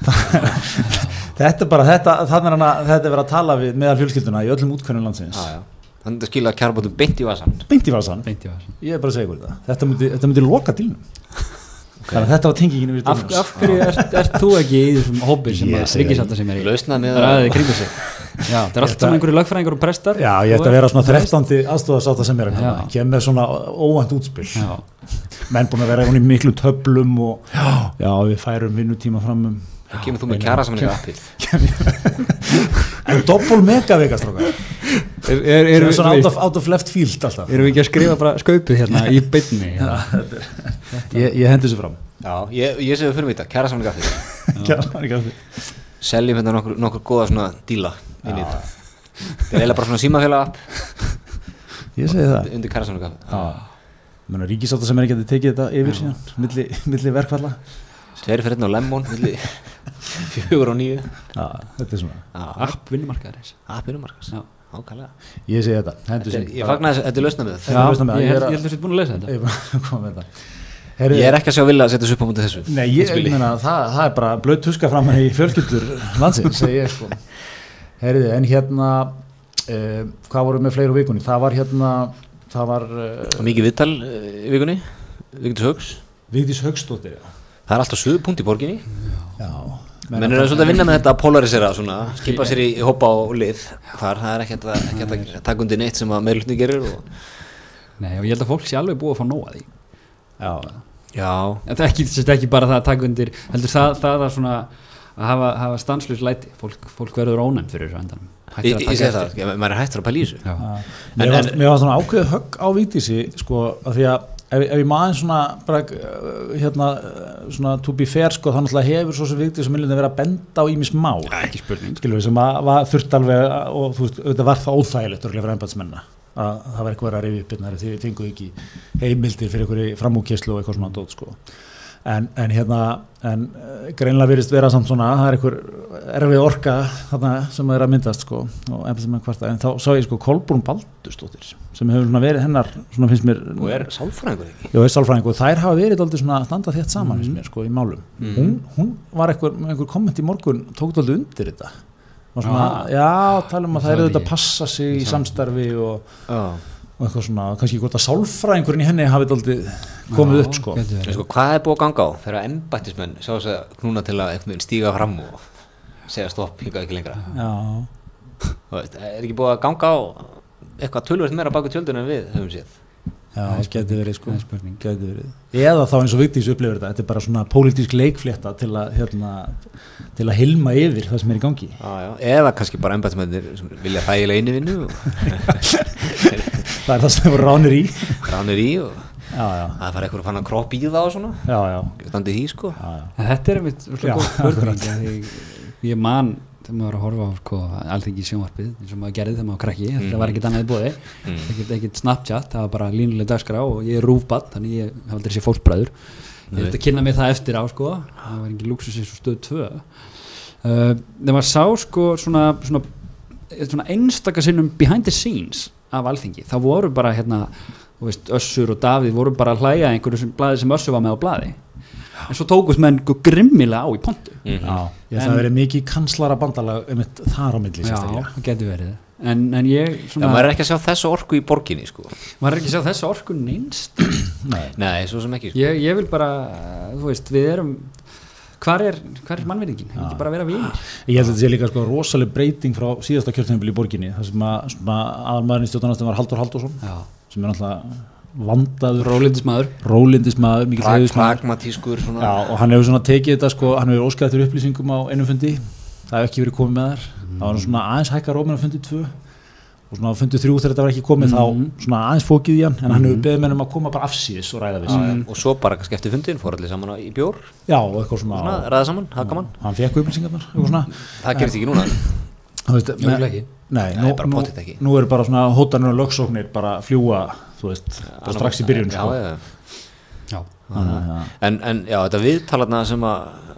Speaker 1: [LAUGHS]
Speaker 2: Þetta er bara, þetta, þannig er að þetta er verið að tala við meðal fjölskylduna í öllum útkvæmum landsins.
Speaker 1: Já, já. Þannig að skilja kjarbátum beint í vasan
Speaker 2: Beint í varsan,
Speaker 3: Beint í vasann.
Speaker 2: ég er bara að segja ykkur þetta. Þetta myndi, þetta myndi loka dílnum. Þannig að þetta var tengingin við
Speaker 3: af, af hverju ert, ert þú ekki í þessum hópi sem að ríkisáta sem er í
Speaker 1: Lausnað
Speaker 3: það er já, það er allt saman einhverju lögfræðingar og prestar
Speaker 2: Já, ég ætti að vera svona 13. aðstofasáta sem er
Speaker 3: Já.
Speaker 2: hérna, kem með svona óvænt útspil.
Speaker 3: já,
Speaker 2: menn búin að vera í miklum töflum og já, við færum vinnutíma fram um
Speaker 1: Kemur þú með kjara saman í appið. [LAUGHS]
Speaker 2: En doppul megavika strákar
Speaker 3: er, er, er,
Speaker 2: er svona out of, out of left field alltaf.
Speaker 3: erum við ekki að skrifa bara skaupið hérna í [LAUGHS] beinni? Hérna?
Speaker 2: ég, ég hendi þessu fram.
Speaker 1: Já, ég, ég séu fyrir mig þetta, kjara saman í appið.
Speaker 2: Kjæra, ekki að því.
Speaker 1: Seljum hérna nokkur, nokkur góða svona díla inn í þetta. Það er eiginlega bara svona símafélag app.
Speaker 2: Ég segi það.
Speaker 1: Undir
Speaker 2: Menna, ríkisáta sem er ekki að tekið þetta yfir síðan milli, milli verkfalla.
Speaker 1: Tveir fyrir einn á Lemon milli [LAUGHS] fjögur og nýju
Speaker 2: já, þetta er svona
Speaker 1: Já,
Speaker 3: app
Speaker 1: markas
Speaker 3: Já.
Speaker 1: Ákvæmlega
Speaker 2: ég segi þetta,
Speaker 1: Þetta er- Ég fagnar þessu, þetta lausna með
Speaker 2: Þetta
Speaker 3: já,
Speaker 2: lausn með það,
Speaker 3: ég held
Speaker 2: að-
Speaker 3: ég held að þú sétt búin að lesa þetta.
Speaker 2: Ég er bara að koma með þetta Heyrðu,
Speaker 1: Ég er ekki að sjá vilja að setja þessu upp á mútið þessu
Speaker 2: Nei, ég
Speaker 1: Spili.
Speaker 2: meina, það, það er bara blöð tuska framan í fjölskyldur landsins, [LAUGHS] ég sko. Herriði, en hérna, uh, hvað voru með fleiri vikunni? Það var hérna, það var uh,
Speaker 1: Mikið viðtal eh, í vikunni Vigdís Haugs
Speaker 2: Vigdís Haugstóttir, já.
Speaker 1: Það er alltaf suðupunkt í borginni
Speaker 2: já.
Speaker 1: Menn eru svolítið að vinna með þetta að polarisera svona, skipa sér í, í hópa og lið þar, það er ekkert að, að taka undir neitt sem að meðlutni gerir og
Speaker 3: Nei, og ég held að fólk sé alveg búið að fá nóga því
Speaker 2: já,
Speaker 1: Já,
Speaker 3: en það er ekki, þetta er ekki bara það að taka undir heldur það, það að svona að hafa, hafa stanslust læti. Fólk, fólk verður ónæmt fyrir þessu
Speaker 1: ég,
Speaker 3: að
Speaker 1: ég
Speaker 3: taka
Speaker 1: segi það, ég- maður er hættur að pæla í þessu.
Speaker 3: Já.
Speaker 2: Mér
Speaker 1: En-
Speaker 2: var,
Speaker 1: en-
Speaker 2: mér var svona ákveðið högg á Víktísi sko, af því að ef, ef ég maður svona bara, uh, hérna, uh, svona to be fair, sko, þannig að hefur svo sem Víktísi sem viljandi vera að benda á ímis mál.
Speaker 3: Ekki spurning.
Speaker 2: Skilur við, sem að, var þurft alveg að- og þú veist, auðvitað var það óþægilegt örugglega fyrir ennbæðsmenna að það var eitthvað að rifja upp hérna því þið fenguð ekki heimildir fyrir einhverju framúkeslu og eitthvað svona dót sko. en, en hérna en uh, greinlega virðist vera samt svona það er einhver erfið orka þarna, sem er að myndast sko, en þá sá ég sko Kolbrún Baldursdóttir sem hefur svona verið hennar svona finnst mér
Speaker 1: Og er sálfræðingur
Speaker 2: þær hafa verið aldrei svona standa þétt saman mm. mér, sko, í málum.
Speaker 1: Mhm.
Speaker 2: Hún, hún var einhver, einhver komment í morgun, tók aldrei undir þetta. Og svona, já, tala um að
Speaker 3: Það
Speaker 2: eru
Speaker 3: er
Speaker 2: þetta
Speaker 3: ekki-
Speaker 2: að passa sig í samstarfi og, og eitthvað svona, kannski hvort að sálfræðingurinn í henni hafi aldrei komið
Speaker 3: Já,
Speaker 2: upp, sko.
Speaker 1: Sko, hvað er búið að ganga á þegar embættismenn sjá þess að knúna til að stíga fram og segja stopp, hingað ekki lengra? Veist, er ekki búið að ganga á eitthvað tölvöld meira baku tjöldun en við höfum séð
Speaker 2: já, það geti verið, sko. Geti verið. Eða þá eins og Vigdís upplifir þetta, þetta er bara svona pólitísk leikflétta til að, hérna, til að hilma yfir það sem er í gangi.
Speaker 1: já, já. eða kannski bara embættismennir sem vilja þægilega inni vinnu og [LAUGHS]
Speaker 2: Það er það sem voru ránir í.
Speaker 1: ránir í og
Speaker 2: Já, já,
Speaker 1: það fara eitthvað að kropp í það og svona
Speaker 2: já, já,
Speaker 1: standið því sko
Speaker 2: já, já.
Speaker 3: En þetta er einmitt ég man þegar maður var að horfa á sko, alþengi sjónvarpið eins og maður gerði þegar maður var krakki
Speaker 1: Mhm.
Speaker 3: þetta var ekkert annað í bóði
Speaker 1: Mm.
Speaker 3: ekkert, ekkert Snapchat, það var bara línuleg dagskrá og ég er rúfbatt, þannig ég hef aldrei sér fólksbræður ég
Speaker 1: Nei.
Speaker 3: veit að kynna mig það eftir á sko. það var engin luxus eins og stöð 2 uh, þegar maður sá sko svona, svona, svona einstaka sinnum behind the scenes af alþingi, það voru bara hérna veist, Össur og Davíð voru bara að hlæja einhverju sem, sem Össur var með á blaði en svo tókust menn grimmilega á í pontu.
Speaker 1: Mhm.
Speaker 2: Já, ég
Speaker 3: En-
Speaker 2: það verið mikið kanslara bandalag um þar á milli
Speaker 3: Já, það getur verið. En, en ég
Speaker 1: Já,
Speaker 3: svona,
Speaker 1: maður er ekki að sjá þessu orku í borginni sko.
Speaker 3: Maður er ekki að sjá þessu orku neynst [CLEARS THROAT]
Speaker 2: Nei.
Speaker 1: Nei, svo sem ekki sko.
Speaker 3: Ég, ég vil bara, þú veist, við erum hvar er, hvar er mannverðingin hefur ekki bara að vera vinir
Speaker 2: Ég held að þetta sé líka sko rosaleg breyting frá síðasta kjörtæmbil í borginni þar sem að aðalmaðurinn í stjórnarnastum var Haldur Haldursson
Speaker 3: já,
Speaker 2: sem er náttúrulega vandaður.
Speaker 3: Rólindismæður
Speaker 2: rólindismadur, mikið Já, og hann hefur svona tekið þetta sko, hann hefur óskæðið fyrir upplýsingum á einum fundi. Það hefur ekki verið komið með þar það var svona aðeins hækkar róminn á fundi tvö. Og svona á fundi þrjú þegar þetta var ekki komið
Speaker 3: Mhm.
Speaker 2: þá svona aðeins fókið í hann. En hann
Speaker 3: Mhm.
Speaker 2: hefur beðið mennum að koma bara afsíðis og ræða við sig.
Speaker 1: Og svo bara kannski eftir fundin fór allir saman á- í bjór.
Speaker 2: Já, og eitthvað svona,
Speaker 1: svona, ræða saman, haka mann
Speaker 2: hann fekk upplýsingarnar
Speaker 1: það
Speaker 2: veist, með-
Speaker 3: ekki.
Speaker 2: Nei, nú,
Speaker 1: bara
Speaker 2: nú, nú eru bara svona hótanur og lögsóknir bara fljúa, veist, bara strax í byrjun
Speaker 1: já,
Speaker 2: sko.
Speaker 1: já.
Speaker 3: já,
Speaker 2: Þannig að, já.
Speaker 1: En, en já, þetta viðtalarna sem að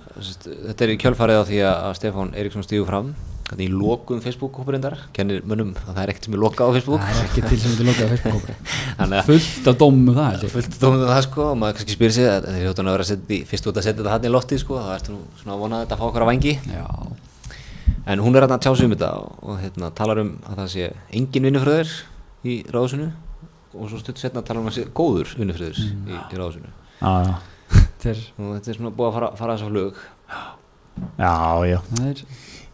Speaker 1: þetta er í kjölfarið á því að, Stefán Eriksson stígu fram er í lokum Facebook-hópurindar kennir mönnum að það er ekkert sem er lokað á Facebook.
Speaker 3: Það er ekki til sem þetta lokað á Facebook [LAUGHS]
Speaker 1: þannig að
Speaker 3: fullt af dómum um það
Speaker 1: fullt dómið það sko og maður kannski spyrir sig að þeir hljóttan að vera fyrst út að setja þetta hann í loftið sko þá ertu nú svona að vona að þetta fá okkar að vangi
Speaker 3: já,
Speaker 1: en hún er að tjá sig um þetta og, og hérna, talar um að það sé engin vinnufröður í ráðsunu og svo stutt setna talar um að það sé góður vinnufröður í, í ráðsunu
Speaker 2: Já, já.
Speaker 3: þetta er,
Speaker 1: og þetta er svona búið að fara, fara þess að flug.
Speaker 2: Já, já.
Speaker 3: það er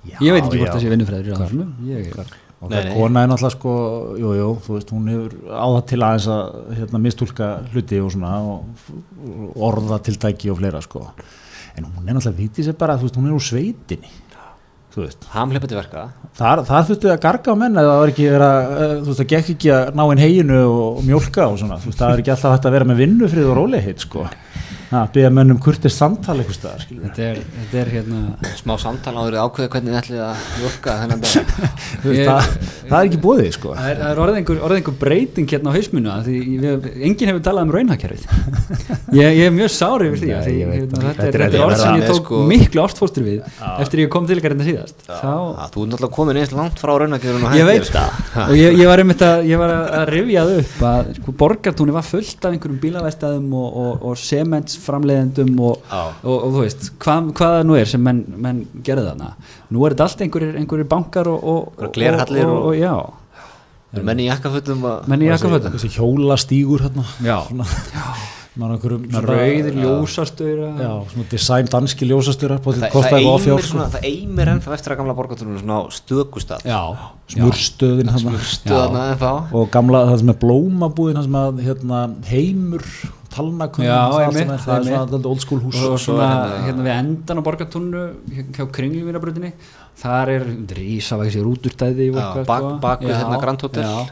Speaker 2: Já,
Speaker 3: ég veit ekki hvort það sé vinnufræður í ráðsunu ég er
Speaker 2: og
Speaker 1: Nei,
Speaker 2: það kona er náttúrulega sko, jú, jú, þú veist, hún hefur á það til aðeins að hérna, mistúlka hluti og svona og og orða tiltæki og fleira sko. En hún er náttúrulega vitið sér bara, veist, hún er úr sveitinni
Speaker 1: hamleipandi verka.
Speaker 2: Þar, þar þurftu að garga á menn eða það var ekki vera, eh, þú veist, það gekk ekki að ná inn heginu og, og mjólka og svona, þú veist, það er ekki alltaf hægt að vera með vinnufrið og rólegheit sko að byggja menn um kurtist samtal eitthvað staðar,
Speaker 3: þetta er, þetta er hérna
Speaker 1: smá samtal áður ákveða hvernig þið ætlið að jórka þennan dag. [LAUGHS]
Speaker 2: Þú veist,
Speaker 3: Ég-
Speaker 2: það, það er ekki bóðið sko.
Speaker 3: Það er, það er orðið einhver breyting hérna á hausmunu að því við, enginn hefur talað um raunhagkerfið. Ég, ég er mjög sárið yfir því
Speaker 2: Nei,
Speaker 3: því,
Speaker 2: veit.
Speaker 3: hérna,
Speaker 2: það.
Speaker 3: þetta
Speaker 2: Þetta er-
Speaker 3: er orð sem ég tók
Speaker 1: sko-
Speaker 3: miklu ástfóstur við eftir ég kom til ykkar hérna síðast. Þá,
Speaker 1: að þú er náttúrulega komin eins langt frá raunagjörun og
Speaker 3: ég veit það. Og ég, ég var einmitt að, ég var að að rifja það upp að sko, borgartúni var fullt af einhverjum bílavestæðum og, og, og og,
Speaker 1: Já.
Speaker 3: og, og þú veist hvað, hvað það nú er sem menn, menn gerði þarna. Nú er þetta allt einhverjir, einhverjir bankar og,
Speaker 1: glerhallir
Speaker 3: og, og,
Speaker 1: og-
Speaker 3: og já,
Speaker 1: menn í jakkafutum að
Speaker 3: menn í jakkafötum.
Speaker 2: Þessi hjólastígur hérna.
Speaker 3: Já,
Speaker 2: Svona
Speaker 3: rauðir ljósastöður
Speaker 2: já, svona design danski ljósastöra
Speaker 1: það, eimir
Speaker 2: sko.
Speaker 1: svona, það eimir ennþá eftir að gamla borgartúrunum svona
Speaker 3: já,
Speaker 2: smurstöðin og gamla það sem er blómabúðin það sem að hérna, heimur talnakunn
Speaker 3: Já,
Speaker 2: það er
Speaker 3: einmitt,
Speaker 2: allt sem það
Speaker 3: einmitt.
Speaker 2: svona dálítið old school hús
Speaker 3: og
Speaker 1: svo
Speaker 3: svona
Speaker 1: hérna-
Speaker 3: hérna við endan á borgartúnnu hjá kringlumýrabröðinni þar er rísavægsi rúturstæði og
Speaker 1: Já,
Speaker 3: eitthvað,
Speaker 1: bak,
Speaker 3: sko.
Speaker 1: baku
Speaker 3: Já,
Speaker 1: hérna Grand Hotel
Speaker 3: já.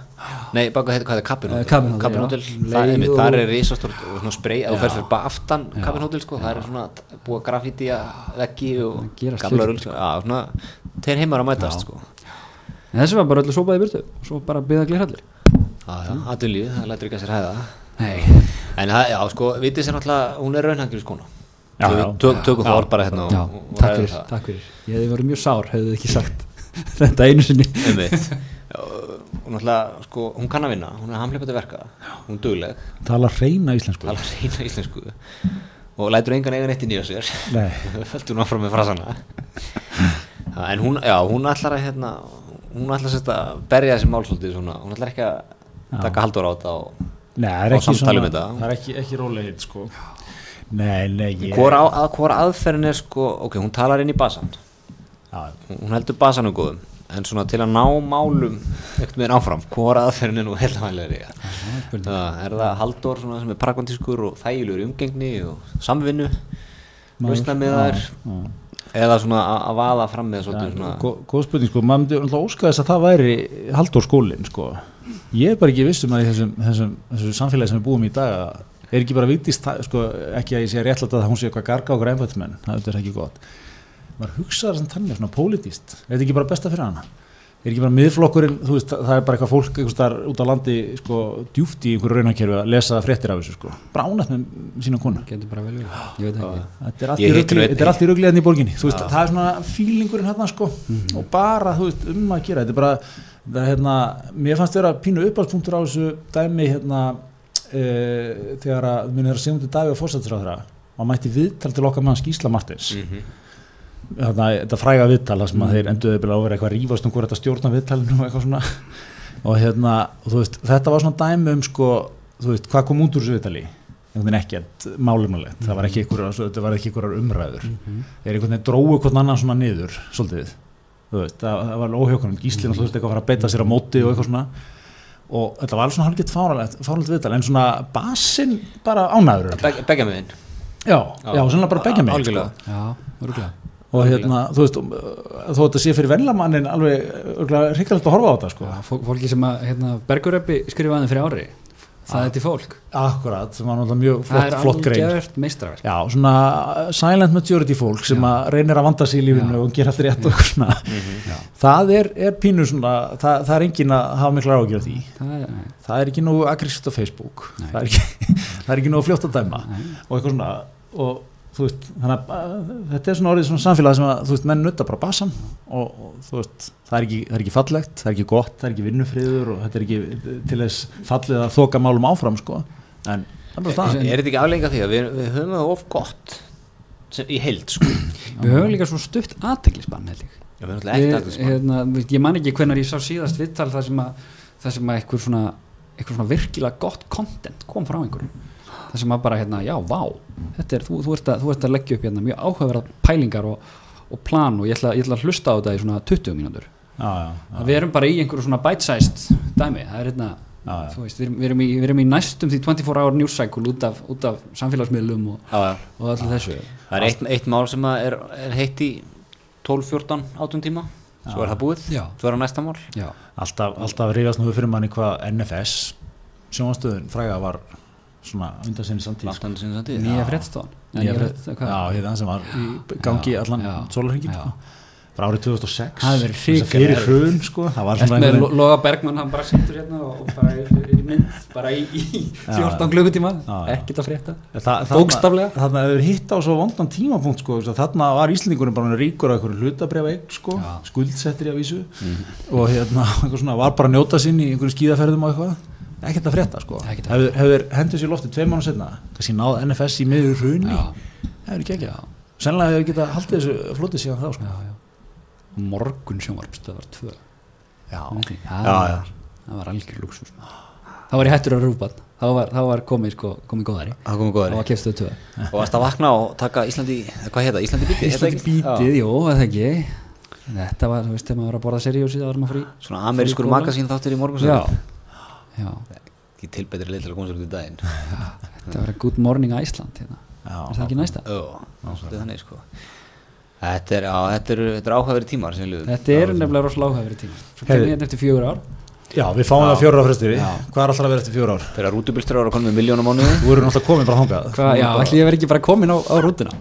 Speaker 1: Nei, baku hérna, hvað er Cabin Hotel
Speaker 3: Cabin Hotel,
Speaker 1: Cabin
Speaker 3: já.
Speaker 1: Hotel,
Speaker 3: Leið
Speaker 1: það, einmitt,
Speaker 3: og-
Speaker 1: þar er risastórt og svona spray, ef þú ferð fyrir bara aftan
Speaker 3: Já.
Speaker 1: Cabin Hotel, sko, það er svona búið grafíti að veggi og gamla rull, sko, já, svona þeir heimar að mætast, sko
Speaker 3: En þessi var bara öllu sópaði burtu og svo bara byggða glirhallir
Speaker 1: aðunlíð, það lætur ekki að sér hæða
Speaker 3: Nei,
Speaker 1: En það, já, sko, vitið sér náttúrulega, hún er raunhangil skona.
Speaker 2: Já,
Speaker 1: Við
Speaker 2: já.
Speaker 1: tök- Tökum það orð bara hérna og-
Speaker 3: já,
Speaker 1: og
Speaker 3: takk fyrir,
Speaker 1: það.
Speaker 3: takk fyrir. Ég hefði verið mjög sár, hefði þið ekki sagt [LAUGHS] þetta einu sinni.
Speaker 1: Og náttúrulega, sko, hún kann að vinna hún er hamleipandi verka, hún er dugleg.
Speaker 2: Tala reyna íslensku.
Speaker 1: Tala reyna íslensku. Og lætur engan eiga neitt inn í á sér.
Speaker 2: Nei. [LAUGHS]
Speaker 1: föltur hún áfram með frasana. En hún, já, hún ætlar að hérna, hún ætlar að berja þessi mál svolítið svona, hún ætlar ekki að taka haldur á þetta og
Speaker 2: Nei, það er
Speaker 1: Fá
Speaker 2: ekki
Speaker 1: samtal um
Speaker 2: svona
Speaker 1: þetta.
Speaker 2: það er ekki, ekki rólegheit sko. Nei, nei, ég
Speaker 1: hvor, á, að, hvor aðferðin er sko, ok, hún talar inn í basan
Speaker 2: Já,
Speaker 1: hún heldur basanum góðum en svona til að ná málum ekkert með áfram, hvor aðferðin er nú heilvæglegri það er það Halldór svona sem er pragmatískur og þægilegur umgengni og samvinnu lausna með þær?
Speaker 2: já.
Speaker 1: eða svona að að vaða fram með svona
Speaker 2: Gó- Góð spurning sko, maður myndi óska þess að það væri Halldór skólinn sko Ég er bara ekki viss um að í þessum, þessum, þessum samfélagi sem við búum í dag að er ekki bara vitist, sko, ekki að ég sé réttlætt að hún sé eitthvað garga okkur embættismenn, það er ekki gott. Maður hugsaður sem þannig svona pólitíst, er þetta ekki bara besta fyrir hana? Er ekki bara miðflokkurinn, þú veist, það er bara eitthvað fólk einhvers þar út á landi, sko, djúft í einhverju raunakerfi að lesa fréttir af þessu, sko. Bara ánætt með sína konu.
Speaker 3: Getur bara vel verið, ég veit ekki.
Speaker 2: Þetta er allt í er allt í borginni. Þú veist, það er svona fílingurinn hérna sko. Og bara þú veist um að gera. Þetta er bara, það er hérna mér fannst vera pínu uppáðspunktur á þessu dæmi hérna e, þegar að munið þeirra segundu dagi á fórsættisráðra og mætti viðtal til okkar mann Skísla Martins.
Speaker 1: Mhm.
Speaker 2: þarna, þetta fræga viðtal þar sem að þeir enduðu bila að vera eitthvað að rífast um hvort þetta stjórna viðtalinu og eitthvað svona. Og hérna, og veist, þetta var svona dæmi um sko, þú veist, hvað kom út úr þessu viðtali? Einhvern veginn ekkert málumulegt það var ekki einhverjar, þetta var ekki einhverjar umræður. Þeir einhvern veginn dróu hvern annan svona niður svolítið, veist, það, það var óhjókunum gíslinn og þú veist eitthvað að fara að beita sér á móti og eitthvað svona. Og þetta var alveg svona hálfgett fáralegt, fáralegt viðtal en svona basinn bara ánæður
Speaker 1: Beg- beggja megin?
Speaker 2: Já, já, svona bara begja mig sko.
Speaker 3: Já,
Speaker 2: og hérna, þú veist, um, þó þetta sé fyrir venlamannin alveg ríkalegt að horfa á þetta sko.
Speaker 3: Fólki sem að hérna, Berguröppi skrifaði fyrir ári Það er til fólk.
Speaker 2: Akkurat, sem var náttúrulega mjög
Speaker 3: Það
Speaker 2: flott,
Speaker 3: er
Speaker 2: flott grein.
Speaker 3: algjört meistraverk
Speaker 2: já, svona silent majority fólk sem
Speaker 3: Já.
Speaker 2: að reynir að vanda sig í lífinu
Speaker 3: Já.
Speaker 2: og gera allt rétt og svona.
Speaker 3: Já. [LAUGHS]
Speaker 2: það er, er pínu svona það, það er engin að hafa mikla ágjör því.
Speaker 3: Það er,
Speaker 2: það er ekki nógu aggressíft á Facebook. Það er ekki, [LAUGHS] það er ekki nógu fljótt að dæma.
Speaker 3: Nei,
Speaker 2: og eitthvað svona og veist, þannig að þetta er svona orðið svona samfélag sem að þú veist, menn nutta bara basan og, og þú veist, það er, ekki, það er ekki fallegt það er ekki gott, það er ekki vinnufriður og þetta er ekki til þess fallið að þoka málum áfram sko, en það er bara
Speaker 1: Er
Speaker 2: staðan
Speaker 1: er þetta ekki aflenga því að við, við höfum það of gott sem, í heild sko?
Speaker 3: Við höfum líka svo stutt aðteglisbann held ég.
Speaker 1: Já, við höfum alltaf ekkert
Speaker 3: Við,
Speaker 1: að
Speaker 3: hérna, Ég man ekki hvenar ég sá síðast viðtal það sem að, það sem að eitthvað svona, eitthvað svona það sem að bara hérna, já, vá þetta er, þú, þú, ert að, þú ert að leggja upp hérna mjög áhugaverða pælingar og, og plan og ég ætla, ég ætla að hlusta á þetta í svona 20 mínútur.
Speaker 2: Já, já, já,
Speaker 3: við erum bara í einhverju svona bite-sized dæmi, það er hérna
Speaker 2: Já, já.
Speaker 3: þú veist, við erum, við, erum í, við erum í næstum því 24 hour news cycle út af, út af samfélagsmiðlum og,
Speaker 1: Já, já.
Speaker 3: og allir þessu.
Speaker 1: Það er eitt, eitt mál sem að er, er heitt í 12, 14, 18 tíma. Svo er það búið,
Speaker 3: Já.
Speaker 1: svo er það næsta mál.
Speaker 3: Já,
Speaker 2: alltaf, alltaf reyðast nú fyrir manni hvað NFS sjónastöðun fræga var svona undan sinni samtíð
Speaker 1: sinni samtíð
Speaker 3: nýja hvað?
Speaker 2: já, hérna sem var í gangi
Speaker 3: Já,
Speaker 2: allan
Speaker 3: já.
Speaker 2: sko. bara árið 2006
Speaker 3: Það hefði verið
Speaker 2: fyrir hrun sko, það var svona
Speaker 3: með
Speaker 2: einhvern
Speaker 3: Lo- Loga Bergmann, hann bara sittur hérna og bara er í mynd, bara í, í 14 klukkutíma, ekkert að frétta. Bókstaflega.
Speaker 2: Þannig að þau hitt á svo vondan tímapunkt sko, þarna var Íslandingurinn bara ríkur af einhverju hlutabrjáð eign sko, skuldsettir í að vísu. Og hérna [LAUGHS] eitthvað svona, var bara að njóta sín í einhverju skíðaferðum og eitthvað ekkert að frétta sko. Hefur, hefur hendur sér loftið tveim mánu setna kannski náð NFS í miður hruni?
Speaker 3: Já,
Speaker 2: það er ekki ekki sennilega hefur getað haldið þessu flotið síðan þá sko.
Speaker 3: Já, já. Og morgun sjónvarpstöðvar 2
Speaker 2: já,
Speaker 3: Það
Speaker 1: Já,
Speaker 3: var-
Speaker 1: já.
Speaker 3: það var algjör luxus Það var ég hættur að rúpa þá var, var komið, sko, komið góðari
Speaker 1: Það komið góðari
Speaker 3: var kefstuð 2
Speaker 1: og varst að vakna og taka Íslandi, hvað heita, Íslandi bítið
Speaker 3: Íslandi bítið, jú, eða ekki? Þetta var, þú veist, þegar maður var að borða seríu síðan var maður frí
Speaker 1: Svona amerískur magasín þáttir í morgun
Speaker 3: já
Speaker 1: Ekki tilbetri leið til að koma sér út í daginn. [LAUGHS]
Speaker 3: Það var good morning Iceland hérna.
Speaker 2: Já,
Speaker 3: Er það ekki næsta?
Speaker 1: Jó, svolítið þannig sko. Þetta er, þetta er, þetta er áhugaverið tímar sem við lifum
Speaker 3: Þetta er nefnilega rosalega áhæfri tíma Svo kemur hérna eftir fjögur ár.
Speaker 2: Já, við fáum það fjóra á frestiri
Speaker 1: Já.
Speaker 2: Hvað er alltaf að vera eftir fjóra ár?
Speaker 1: Þegar rútubilstur ára konum með miljónum mánuði.
Speaker 2: Þú eru náttúrulega komin bara þangað.
Speaker 3: Hva, Já, ætli ég verð ekki bara komin á, á rútuna?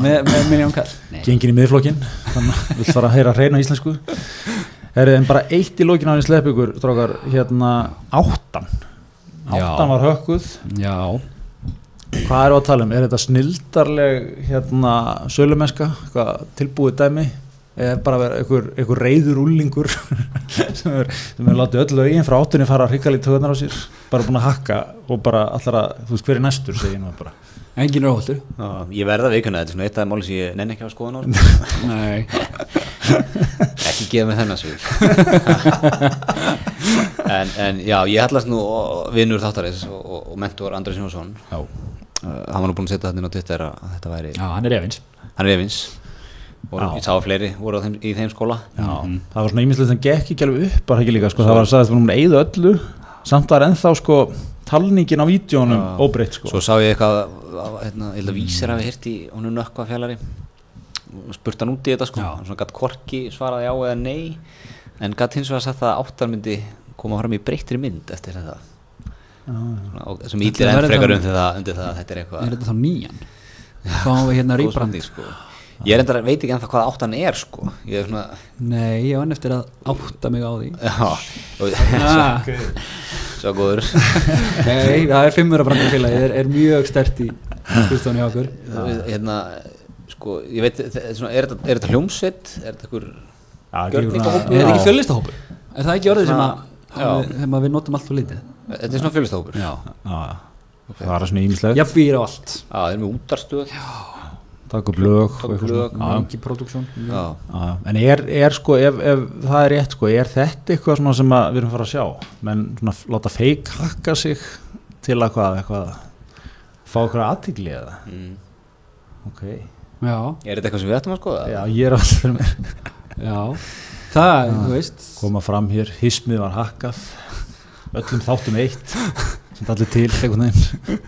Speaker 3: Með, með miljón kall? Nei,
Speaker 2: Gengin í miðflokkin Þannig [LAUGHS] að vill fara að heyra hreina íslensku Herri, en bara eitt í lókin á henni slepp ykkur Strákar, hérna áttan.
Speaker 3: Já.
Speaker 2: Áttan var hökkuð.
Speaker 3: Já,
Speaker 2: Hvað við að tala um? Er þetta snildarleg hérna sölumenska, eitthvað tilbúið dæmi? Eða bara vera einhver, einhver reyður úlingur [LAUGHS] sem er, sem er látið öll lögin frá áttunni fara að hrygga lítið töðunar á sér. Bara búin að hakka og bara allar að, þú veist hver er næstur segir nú bara.
Speaker 3: Engin
Speaker 1: Já, Ég verða veikuna, þetta er svona eitt af máli sem ég nenni ekki að skoða ná sko.
Speaker 3: Nei,
Speaker 1: Ekki gefa mig þennan svif [LAUGHS] en, en já, ég hallast nú vinnur þáttarins og, og, og mentor Andrés Jónsson.
Speaker 2: Já,
Speaker 1: uh, Hann var nú búinn að setja þetta inn á Twitter að að þetta væri
Speaker 3: já, hann er efins.
Speaker 1: Hann er efins. Og ég sá að fleiri voru þeim, í þeim skóla.
Speaker 2: Já. það var svona ímislegt sem gekk ekki alveg upp bara ekki líka, sko, það var að sagðist að við erum að eyða öllu. Samt var ennþá sko talningin á vídjónum óbreytt sko.
Speaker 1: Svo sá ég eitthvað hérna, ég held að vísir hafi hirt í honum nökkva fjallari og spurt hann út í þetta sko.
Speaker 3: Já.
Speaker 1: hann svona gatt korki svaraði já eða nei en gatt hins vegar sagt að áttar myndi koma fram í breyttri mynd eftir þetta. Sem ílir enn frekar
Speaker 3: þá-
Speaker 1: undir það, undir það að þetta er eitthvað
Speaker 3: Er þetta þá nýjan? Fáum við hérna rýbrand?
Speaker 1: sko. ég er enda veit ekki ennþá hvað áttan er sko. Ég er svona
Speaker 3: Nei, ég var enn eftir að átta mig á því.
Speaker 1: Já, og,
Speaker 3: ah,
Speaker 1: svo góður. [LAUGHS]
Speaker 3: Nei, það er fimmur að brandafélagi er, er mjög stert í skrifstofunni hjá okkur.
Speaker 1: Hérna sko, ég veit, svona, er, þetta, er þetta hljómsveit? Er þetta einhver
Speaker 2: Já,
Speaker 1: Gjörningahópur.
Speaker 3: Er þetta ekki
Speaker 2: Já.
Speaker 3: fjölistahópur? Er það ekki orðið sem að
Speaker 1: Já.
Speaker 3: sem að við notum allt og lítið?
Speaker 1: þetta er svona fjölistahópur.
Speaker 3: Já.
Speaker 2: Já, það var svona ímislegt
Speaker 3: Jafnvír á allt.
Speaker 1: Já, þeir eru með útarstöð.
Speaker 2: Takk upp lög
Speaker 1: Taka
Speaker 2: og
Speaker 1: upp
Speaker 2: eitthvað
Speaker 1: lög.
Speaker 2: Já,
Speaker 3: Engi produksjón
Speaker 1: Já,
Speaker 2: Já, en er, er sko, ef, ef það er rétt sko, er þetta eitthvað svona sem að við erum að fara að sjá? Menn svona láta feik hakka sig til að hvað, eitthvað fá eitthvað aðtigli eða?
Speaker 1: Mm.
Speaker 2: ok,
Speaker 3: Já,
Speaker 1: Er þetta eitthvað sem við ættum að skoða?
Speaker 2: já ég er alltaf fyrir mér.
Speaker 3: Já. Það, þú veist.
Speaker 2: koma fram hér, hismið var hakkað. Öllum þáttum eitt sem allir til einhvern veginn.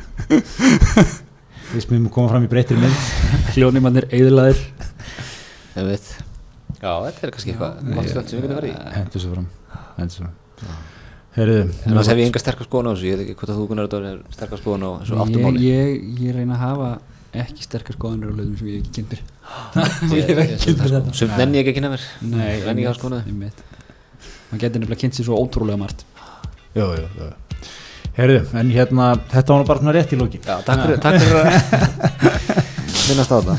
Speaker 2: Hismið mun koma fram í breyttir mynd.
Speaker 3: Hljónimannir eðlaðir
Speaker 1: Ég veit. Já, þetta er kannski eitthvað stönd sem við getum verið í.
Speaker 2: Hendur svo fram hendur svo fram. Heyrðu,
Speaker 1: En þess hef ég enga sterkar skoðun á þessu. Ég veit ekki hvort að þú Gunnar Dóri er sterkar skoðun á þessu
Speaker 3: ég,
Speaker 1: áttumáli
Speaker 3: ég, ég reyna að hafa ekki sterkar skoðanir á lögum sem ég ekki kynnt mér [GASPS]
Speaker 1: Ég-
Speaker 3: Ég hef ekki
Speaker 1: ég-
Speaker 3: kynnt mér þetta.
Speaker 1: Sumt nenni ég ekki að kynna mér.
Speaker 3: Nei,
Speaker 1: Nenni ekki að skoða. það.
Speaker 3: Man getur nefnilega kynnt sér svo ótrúlega margt.
Speaker 2: Jú, jú, jú. Heyrðu, en hérna þetta var nú bara svona rétt í lókin
Speaker 1: Já, takk fyrir, takk fyrir að [LAUGHS] minnast á þetta.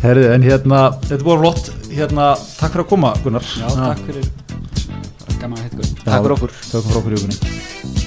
Speaker 2: Herðu, en hérna, þetta búið flott. Hérna, takk fyrir að koma Gunnar.
Speaker 3: Já, takk fyrir. Gaman að hitta ykkur.
Speaker 1: Takk fyrir okkur